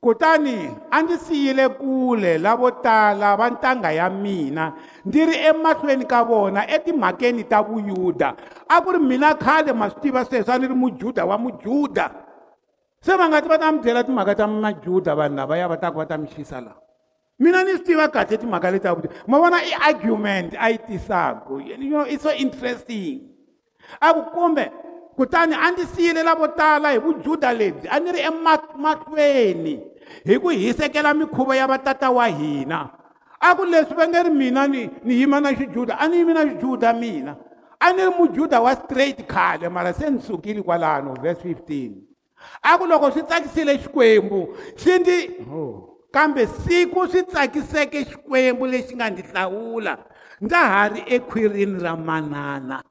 Kutani a ndzi siyile kule lavo tala va ntanga ya mina ndzi ri emahlweni ka vona etimhakeni ta vuyuda a ku ri mina khale ma swi tiva sweswo a ni ri mujuda wa mujuda se va nga ti va ta mi byela timhaka ta majuda vanhu lavaya va taku va ta mi xisa laha mina ni swi tiva kahle timhaka leti ta ma vona i argument a yi tisaku you know it's so interesting. A ku kumbe kutani a ndzi siyile lavo tala hi vujuda lebyi a ni ri emahlweni hi ku hisekela mikhuva ya vatata wa hina. A ku leswi va nge ri mina ni ni yima na xijuda a ni yimi na xijuda mina. A ni ri mujuda wa straight khale mara se ni sukile kwalano verse 15 a ku loko swi tsakisile xikwembu xi ndzi kambe siku swi tsakiseke xikwembu lexi nga ndzi hlawula ndza ha ri ekhwirini ra manana.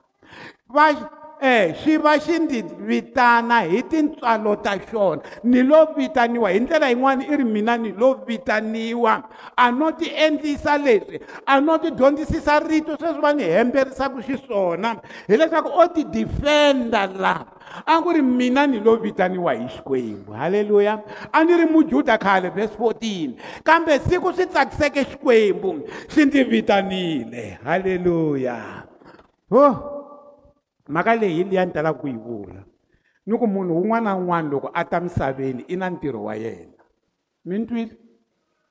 Va eh xi va xi ndzi vitana hi tintswalo ta xona. Ni lo vitaniwa hi ndlela yin'wana i ri mina ni lo vitaniwa. A no ti endlisa leswi? A no ti dyondzisisa rito sweswi va ni hemberisaka xiswona? Hileswaku o ti defenda laha a ku ri mina ni lo vitaniwa hi xikwembu. Halleluya a ni ri mujuda khale verse 14 kambe siku swi tsakiseke xikwembu xi ndzi vitanile. Halleluya oh mhaka leyi hi liya ni talaka ku yi vula ni ku munhu wun'wana na wun'wana loko a ta misaveni i na ntirho wa yena. Mi ni twile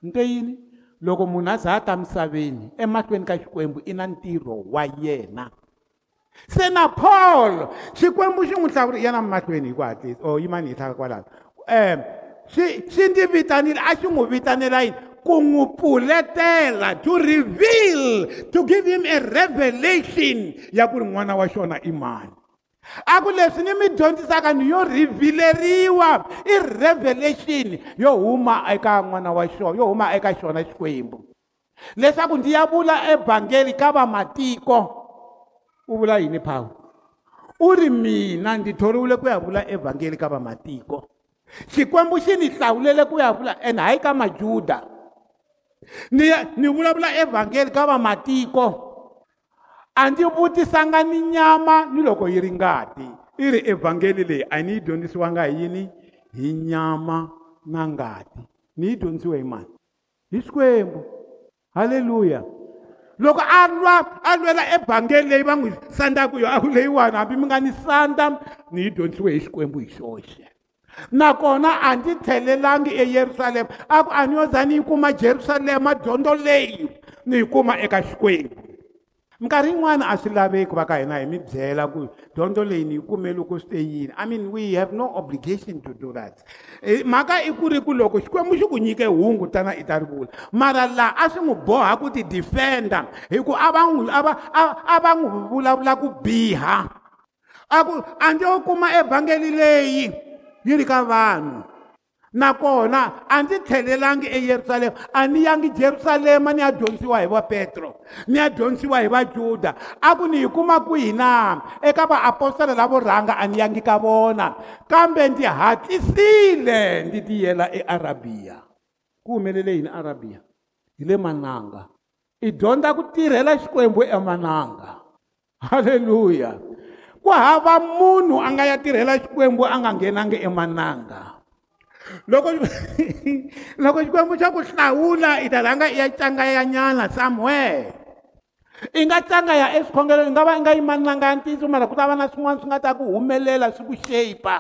ni te yini? Loko munhu a za a ta misaveni emahlweni ka xikwembu i na ntirho wa yena. Se na paul xikwembu xi n'wi hlawuri yana mahlweni hi ku hatlisa o yimani hi tlhaka kwalaho um xi xi ndzi vitanile a xi n'wi vitanela yini ku n'wi pfuletela to reveal to give him a revelation ya ku ri n'wana wa xona i mani. A ku leswi ni mi dyondzisaka ni yo rhivileriwa i revelation yo huma eka n'wana wa xona yo huma eka xona xikwembu. Leswaku ndzi ya vula evhangeli ka vamatiko u vula yini phawu? U ri mina ndzi thoriwile ku ya vula evhangeli ka vamatiko. Xikwembu xi ni hlawulele ku ya vula ene hayi ka majuda ni ni vulavula evhangeli ka vamatiko. A ndzi vutisanga ni nyama ni loko yi ri ngati. I ri evhangeli leyi a ni yi dyondzisiwanga hi yini? Hi nyama na ngati. Ni yi dyondzisiwe hi mani? Hi xikwembu halleluya loko a lwa a lwela evhangeli leyi va n'wi sandaka yo a leyiwani hambi mi nga ni sanda ni yi dyondzisiwe hi xikwembu hi xoxe. Nakona a ndzi tlhelelangi eyerusalema a ku a ni yo za ni yi kuma jerusalema dyondzo leyi ni yi kuma eka xikwembu. Minkarhi yin'wana a swi laveki va ka hina hi mi byela ku dyondzo leyi ni yi kume loko swi te yini. I mean we have no obligation to do that. Mhaka i ku ri ku loko xikwembu xi ku nyike hungu tana i ta ri vula. Mara laha a swi n'wi boha ku ti defenda hi ku a va n'wi a va a va n'wi vulavula ku biha. A ku a ndzi yo kuma evhangeli leyi yi ri ka vanhu. Nakona a ndzi tlhelelangi eyerusalema a ni yangi jerusalema ni ya dyondzisiwa hi va petro ni ya dyondzisiwa hi vajuda a ku ni yi kuma kwihi na eka vaapostoli lavo rhanga a ni yangi ka vona. Kambe ndzi hatlisile ndzi tiyela earabiya ku humelele yini arabiya hi le mananga. I dyondza ku tirhela xikwembu emananga. Halleluya ku hava munhu a nga ya tirhela xikwembu a nga nghenangi emananga. Loko loko xikwembu xa ku hlawula i ta rhanga i ya tlanga ya nyana somewhere. I nga tlanga ya eswikhongelweni i nga va i nga yimananga ya ntiyiso mara ku ta va na swin'wana swi nga ta ku humelela swi ku shape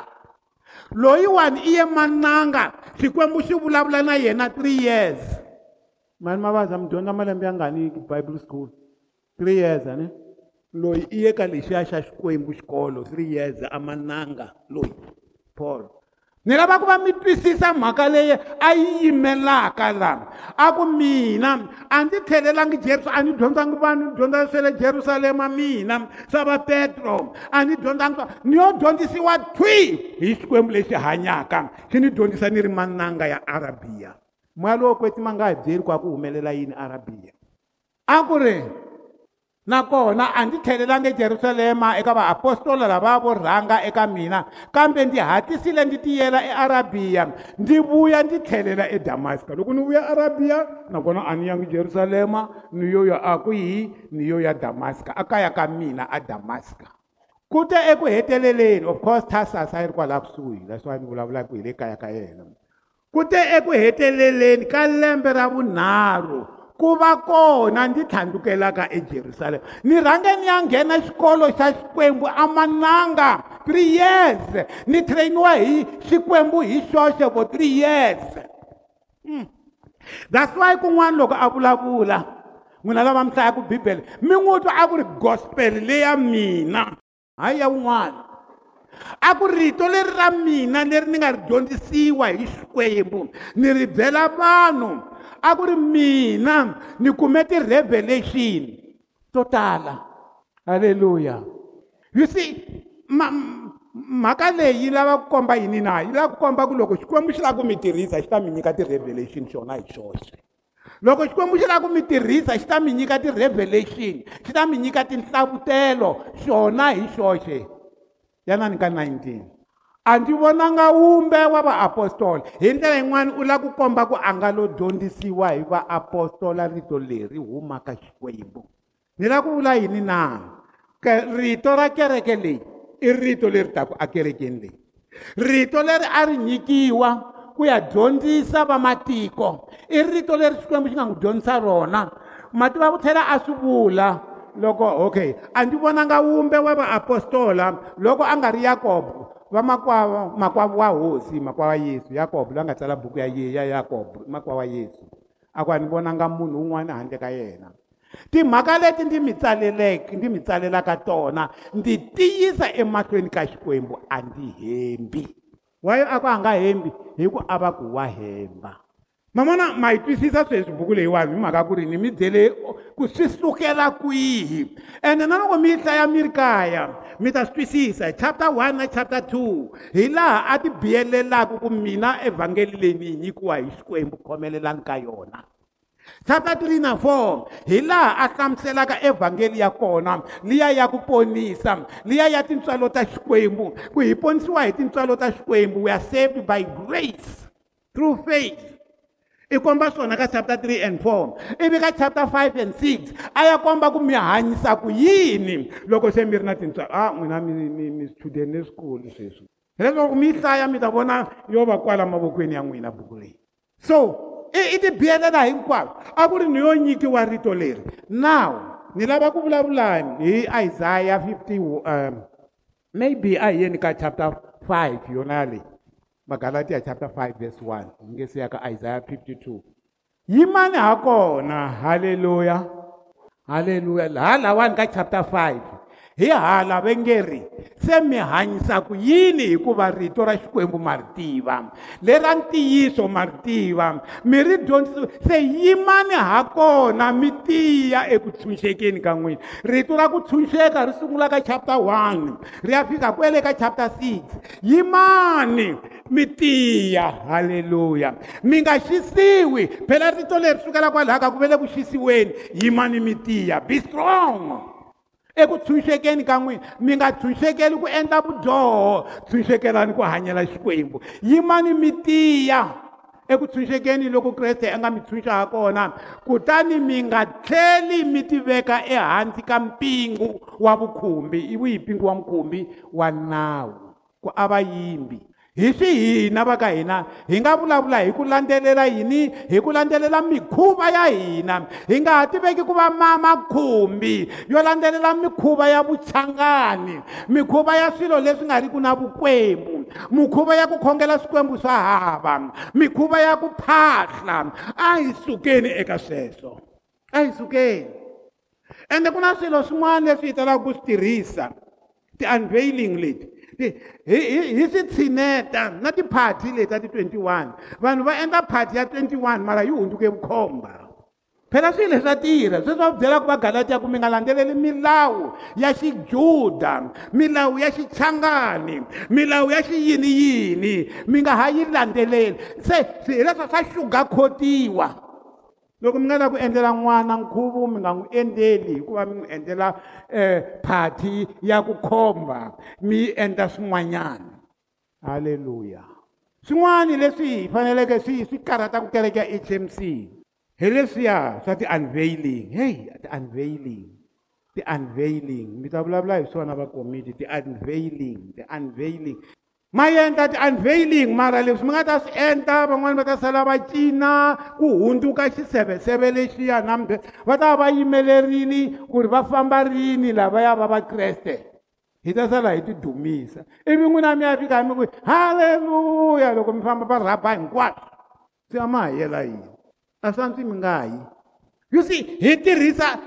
loyiwani i ye mananga xikwembu xi vulavula na yena three years. Mani mavaza mi dyondza malembe ya ngani bible school? Three years ani loyi i ye ka lexiya xa xikwembu xikolo three years a mananga loyi paul. Ni lava ku va mi twisisa mhaka leyi a yi yimelaka laha a ku mina a ndzi tlhelelangi jerusalema a ni dyondzangi vanhu dyondza swa le jerusalema mina swa va petro. A ni dyondzangi ni yo dyondzisiwa thwi hi xikwembu lexi hanyaka. Xi ni dyondzisa ni ri mananga ya arabiya. Moya lowo kwetima nga hi byeli ku a ku humelela yini arabiya? A ku ri nakona a ndzi tlhelelangi ejerusalema eka vaapostoli lava vo rhanga eka mina kambe ndzi hatlisile ndzi tiyela earabiya ndzi vuya ndzi tlhelela edamaska loko ni vuya arabiya nakona a ni yangi jerusalema ni yo ya a kwihi? Ni yo ya damaska a kaya ka mina adamaska ku te eku heteleleni of course tasas a yi ri kwalaha kusuhi. Leswi va ni vulavulaka hi le kaya ka yena. Ku te eku heteleleni ka lembe ra vunharhu ku va kona ndzi tlhandlukelaka ejerusalema ni rhange ni ya nghena xikolo xa xikwembu amananga three years. Ni trainiwa hi xikwembu hi xoxe for three years. Mm. that's why kun'wana loko a vulavula n'wina lava mi hlayaku bibele mi n'wi twa a ku ri gospel leya mina. Hayi ya wun'wana. A ku rito leri ra mina leri ni nga ri dyondzisiwa hi xikwembu ni ri byela vanhu a ku ri mina ni kume ti-revelation to tala. Halleluya you see mhaka leyi yi lava ku komba yini na? Yi lava ku komba ku loko xikwembu xi lava ku mi tirhisa xi ta mi nyika ti-revelation xona hi xoxe. Loko xikwembu xi lava ku mi tirhisa xi ta mi nyika ti-revelation xi ta mi nyika tinhlavutelo xona hi xoxe. Ya nani ka 19 a ndzi vonanga wumbe wa vaapostoli hi ndlela yin'wana u lava ku komba ku a nga lo dyondzisiwa hi vaapostola rito leri humaka xikwembu. Ni lava ku vula yini na? Rito ra kereke leyi i rito leri taku akerekeni leyi. Rito leri a ri nyikiwa ku ya dyondzisa vamatiko i rito leri xikwembu xi nga n'wi dyondzisa rona. Mati va ku tlhela a swi vula loko okay a ndzi vonanga wumbe wa vaapostola loko a nga ri yakobo va makwavo makwavo wa hosi makwava yesu. Yakobo loyi a nga tsala buku ya ya yakobo makwava yesu. A ku a ni vonanga munhu un'wana handle ka yena. Timhaka leti ndzi mi tsaleleke ndzi mi tsalelaka tona ndzi tiyisa emahlweni ka xikwembu a ndzi hembi. Wayo a ku a nga hembi hi ku a va ku wa hemba. Mamona ma yi twisisa sweswi buku leyiwani hi mhaka ku ri ni mi byele ku swi sukela kwihi ene na loko mi yi hlaya mi ri kaya mi ta swi twisisa chapter one na chapter two hi laha a ti biyelelaku ku mina evhangeli leyi ni yi nyikiwa hi xikwembu ka yona. Chapter 3 na 4 hi laha a hlamuselaka evhangeli ya kona liya ya ku ponisa liya ya tintswalo ta xikwembu ku hi ponisiwa hi tintswalo ta xikwembu we are saved by grace through faith i komba swona ka chapter 3 and 4 ivi ka chapter 5 and 6 a ya komba ku mi hanyisa ku yini loko se mi ri na tintswalo a n'wina mi swichudeni leswikulu sweswi hileswaku mi yi hlaya mi ta vona yo va kwala mavokweni ya n'wina buku leyi so i ti biyelela hinkwavo a ku ri ni yo nyikiwa rito leri. Now ni lava ku vulavula hi isaya 50 um, maybe a hi yeni ka chapter 5 yona leyi magalatiya chapter 5 verse 1 hi nge se ka isaya 52 yimani ha kona. Halleluya halleluya laha lawani ka chapter 5 hi hala va nge ri se mi hanyisa ku yini hikuva rito ra xikwembu ma ri tiva lera ntiyiso ma ri tiva mi ri dyondzisi se yimani ha kona mi tiya eku tshunxekeni ka n'wina? Rito ra ku tshunxeka ri sungula ka chapter one ri ya fika kwele ka chapter six. Yimani mi tiya? Halleluya mi nga xisiwi phela rito leri sukela kwalaha ka ku ve le ku xisiweni yimani mi tiya? Be strong eku tshunxekeni ka n'wina mi nga tshunxekeli ku endla vudyoho tshunxekelani ku hanyela xikwembu. Yimani mi tiya eku tshunxekeni loko kreste a nga mi tshunxa ha kona kutani mi nga tlheli mi ti veka ehansi ka mpingu wa vukhumbi. I wihi mpingu wa mukhumbi wa nawu ku a va yimbi. Hi swi hina va ka hina? Hi nga vulavula hi ku landzelela yini? Hi ku landzelela mikhuva ya hina. Hi nga ha tiveki ku va mamakhumbi yo landzelela mikhuva ya vuchangani mikhuva ya swilo leswi nga ri ku na vukwembu mikhuva ya ku khongela swikwembu swa hava mikhuva ya ku phahla. A hi sukeni eka sweswo. A hi sukeni. Ende ku na swilo swin'wana leswi hi talaka ku swi tirhisa ti-unveiling leti. Hi swi tshineta na tiphati leti ta ti-21 vanhu va endla phati ya 21 mara yi hundzuke vukhomba. Phela swilo leswa tirha sweswi va va galatiya ku mi nga landzeleli milawu ya xijuda milawu ya xichangani milawu ya xiyiniyini. Mi nga ha yi landzeleli. Se hi leswa swa xugakhotiwa loko mi nga lavi ku endlela n'wana nkhuvo mi nga n'wi endleli hikuva mi n'wi endlela um phati ya ku khomba mi endla swin'wanyana halleluya swin'wana leswi hi faneleke swi swi karhata ku kereke ya h m c. Hi leswiya swa ti-unveiling. Hey ti-unveiling. Ti-unveiling. Mi ta vulavula hi swona vakomiti ti-unveiling ti-unveiling ma endla ti-unveiling mara leswi mi nga ta swi endla van'wani va ta sala va cina ku hundzuka xiseveseve lexiya nambe va ta va va yimelerile ku ri va famba rini lavaya va vakreste hi ta sala hi ti dumisa. Ivi n'wina mi ya fika mi ku halleluya loko mi famba va rhaba hinkwaswo. Swi ya ma ha yela yini? A swa ntswi mi nga yi you see hi tirhisa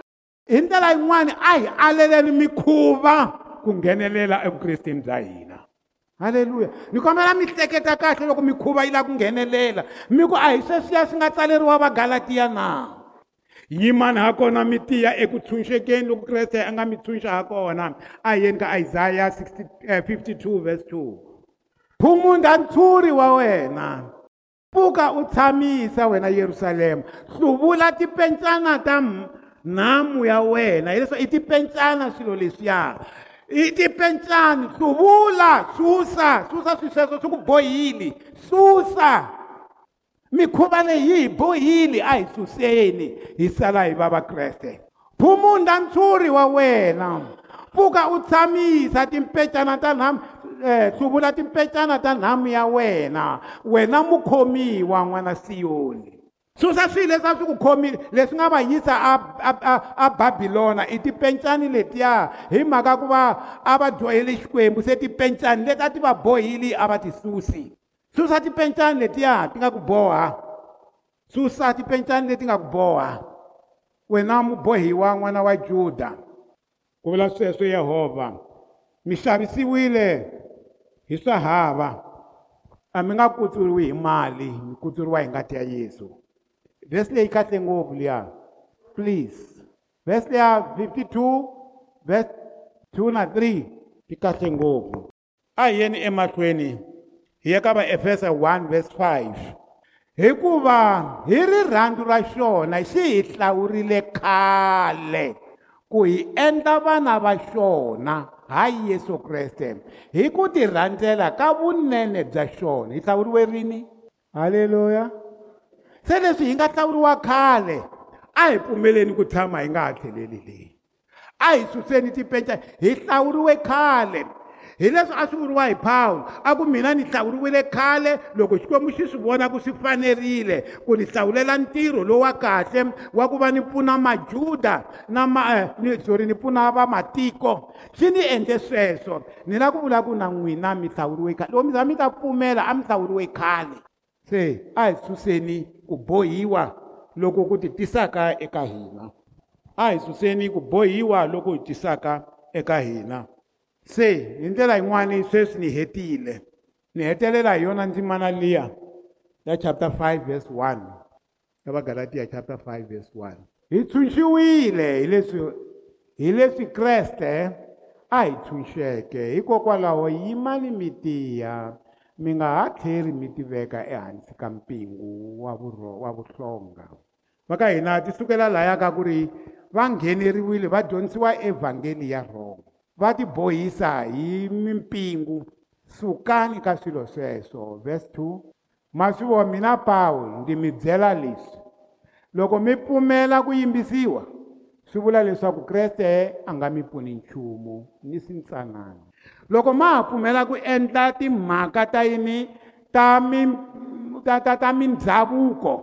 hi ndlela yin'wani a hi aleleni mikhuva ku nghenelela evukresteni bya hina halleluya ni kombela mi hleketa kahle loko mikhuva yi lava ku nghenelela mi ku a hi sweswiya swi nga tsaleriwa vagalatiya na? Yimani ha kona mi tiya eku tshunxekeni loko kreste a nga mi tshunxa ha kona a hi yeni ka isaya 52 verse 2 phumunda ntshuri wa wena. Pfuka u tshamisa wena yerusalema hluvula tipencana ta nhamu ya wena. Hileswaku i tipencana swilo leswiya i tipencani hluvula susa susa swi sweswo swi ku bohile susa. Mikhuva leyi yi hi bohile a hi suseni hi sala hi va vakreste phumunda ntshuri wa wena pfuka u tshamisa timpecana ta nhamu eh, hluvula timpecana ta nhamu ya wena. Wena mukhomiwa n'wana siyoni. Susa swilo leswi a swi ku khomile leswi nga va yisa a babilona i tipencani letiya hi mhaka ku va a va dyohele xikwembu se tipencani leti a ti va bohile a va ti susi. Susa tipencani letiya ti nga ku boha susa tipencani leti nga ku boha wena mubohiwa n'wana wa juda. Ku vula sweswo yehovha mi xavisiwile hi swa hava a mi nga kutsuriwi hi mali mi kutsuriwa hi ngati ya yesu vhesi leyi kahle ngopfu liya please. Vhesi leya 52 vhesi 2 na 3 ti kahle ngopfu a hi yeni emahlweni. Hi ya ka vaefesa 1 vhesi 5 hikuva hi rirhandzu ra xona xi hi hlawurile khale ku hi endla vana va xona. Hayi yesu kreste hi ku ti rhandzela ka vunene bya xona. Hi hlawuriwe rini? Halleluya se leswi hi nga hlawuriwa khale. A hi pfumeleni ku tshama hi nga ha tlheleli leyi a hi suseni tipenca hi hlawuriwe khale. Hi leswi a swi vuriwa hi paulo a ku mina ni hlawuriwile khale loko xikwembu xi swi vona ku swi fanerile ku ni hlawulela ntirho lowu wa kahle wa ku va ni pfuna majuda na ma eh, sorry ni pfuna va matiko. Xi ni endle sweswo. Ni la ku vula ku na n'wina mi hlawuriwe khale. Loko mi za mi ta pfumela a mi hlawuriwe khale. Se a hi suseni ku bohiwa loko ku ti tisaka eka hina a hi suseni ku bohiwa loko hi tisaka eka hina se hi ndlela yin'wani sweswi ni hetile. Ni hetelela hi yona ndzimana liya ya chapter 5 verse 1 ya vagalatiya chapter 5 verse 1 hi tshunxiwile hi leswi hi leswi kreste a hi tshunxeke hikokwalaho yimani mi tiya mi nga ha tlheli mi tiveka ehansi ka mpingu wa wa vuhlonga. Va ka hina ti sukela laya ka ku ri va ngheneriwile va dyondzisiwa evhangeli ya rhongo va ti bohisa hi mimpingu sukani ka swilo sweswo. Verse 2 ma swi vona mina pawulo ndi mi byela leswi. Loko mi pfumela ku yimbisiwa swi vula leswaku kreste a nga mi pfuni nchumu ni swintsanana. Loko ma ha pfumela ku endla timhaka ta yini ta mi ta ta ta mindhavuko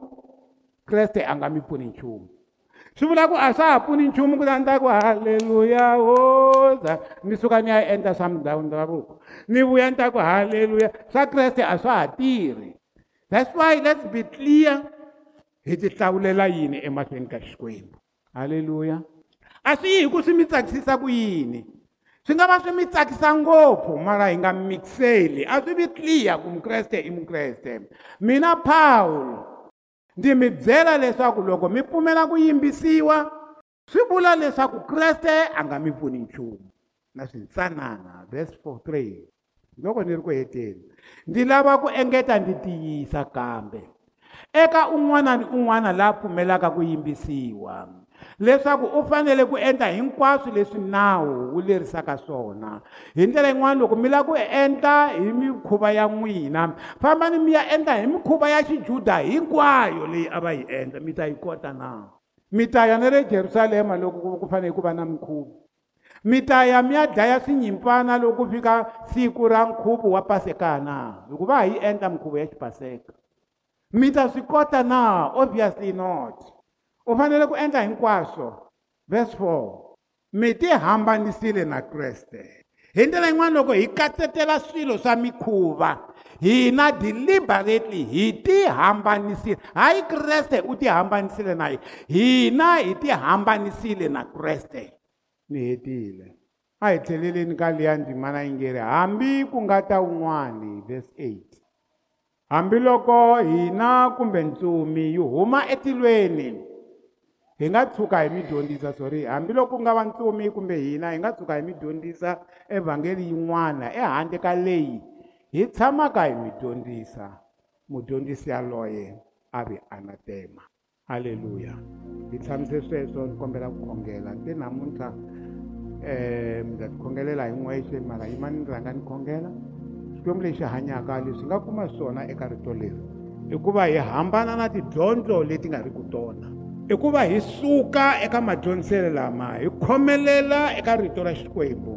kreste a nga mi pfuni nchumu. Swi vula ku a swa ha pfuni nchumu ku ta ni ta ku halleluya hoza ni suka ni ya endla swa mindhavuko ni vuya ni ta ku halleluya swa kreste a swa ha tirhi. That's why let's be clear hi ti hlawulela yini emahlweni ka xikwembu. Halleluya a swi yi hi ku swi mi tsakisisa ku yini swi nga va swi mi tsakisa ngopfu mara hi nga mixeli a swi vi clear ku mukreste i mukreste mina paulo ndzi mi byela leswaku loko mi pfumela ku yimbisiwa swi vula leswaku kreste a nga mi pfuni nchumu. Na swintsanana verse 4 3 loko ni ri ku heteni ndzi lava ku engeta ndzi tiyisa kambe. Eka un'wana ni un'wana laha pfumelaka ku yimbisiwa leswaku u fanele ku endla hinkwaswo leswi nawu wu lerisaka swona. Hi ndlela yin'wana loko mi lava ku endla hi mikhuva ya n'wina fambani mi ya endla hi mikhuva ya xijuda hinkwayo leyi a va yi endla mi ta yi kota na? Mi ta ya na le jerusalema loko ku fanele ku va na mikhuva mi ta ya mi ya dlaya swinyimpana loko ku fika siku ra nkhuvo wa paseka na? Loko va ha yi endla mikhuvo ya xipaseka. Mi ta swi kota na? Obviously not. U fanele ku endla hinkwaswo. Verse 4 mi ti hambanisile na kreste. Hi ndlela yin'wana loko hi katsetela swilo swa mikhuva hina deliberately hi ti hambanisile. Hayi kreste u ti hambanisile na hina. Hi ti hambanisile na kreste. Ni hetile. A hi tlheleleni ka liya ndzimana yi nge ri hambi ku nga ta wun'wani verse 8 hambiloko hina kumbe ntsumi yi huma etilweni hi nga tshuka hi mi dyondzisa sorry. Hambiloko ku nga va ntsumi kumbe hina hi nga tshuka hi mi dyondzisa evhangeli yin'wana ehandle ka leyi. Hi tshamaka hi mi dyondzisa mudyondzisi yaloye a vi anatema halleluya hi tshamise sweswo ni kombela ku khongela. Nte namuntlha um mi ta tikhongelela hi n'wexe mara yima ni rhanga ni khongela? Xikwembu lexi hanyaka leswi nga kuma swona eka rito leri i ku va hi hambana na tidyondzo leti nga ri ku tona. I ku va hi suka eka madyondziselo lama hi khomelela eka rito ra xikwembu.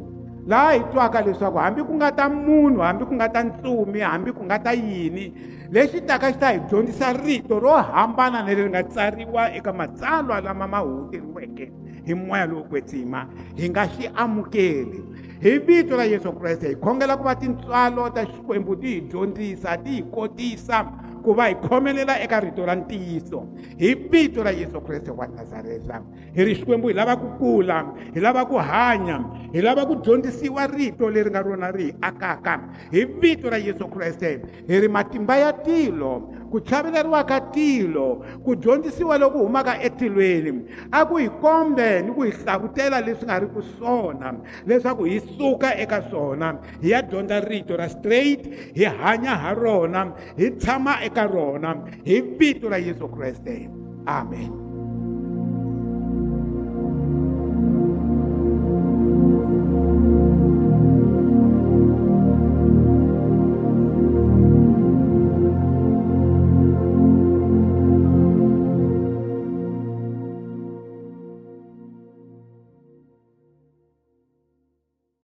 Laha hi twaka leswaku hambi ku nga ta munhu hambi ku nga ta ntsumi hambi ku nga ta yini lexi taka xi ta hi dyondzisa rito ro hambana na leri nga tsariwa eka matsalwa lama ma hunguteriweke hi moya lowo kwetsima hi nga xi amukeli. Hi vito ra yesu kreste hi khongela ku va tintswalo ta xikwembu ti hi dyondzisa ti hi kotisa ku va hi khomelela eka rito ra ntiyiso. Hi vito ra yesu kreste wa nazareta hi ri xikwembu hi lava ku kula hi lava ku hanya hi lava ku dyondzisiwa rito leri nga rona ri hi akaka. Hi vito ra yesu kreste hi ri matimba ya tilo ku chaveleriwa tilo ku dyondzisiwa loku humaka etilweni. A ku hi kombe ni ku hi hlavutela leswi nga ri ku swona leswaku hi suka eka swona hi ya dyondza rito ra straight hi hanya ha rona hi tshama eka rona hi vito ra yesu kreste. Amen.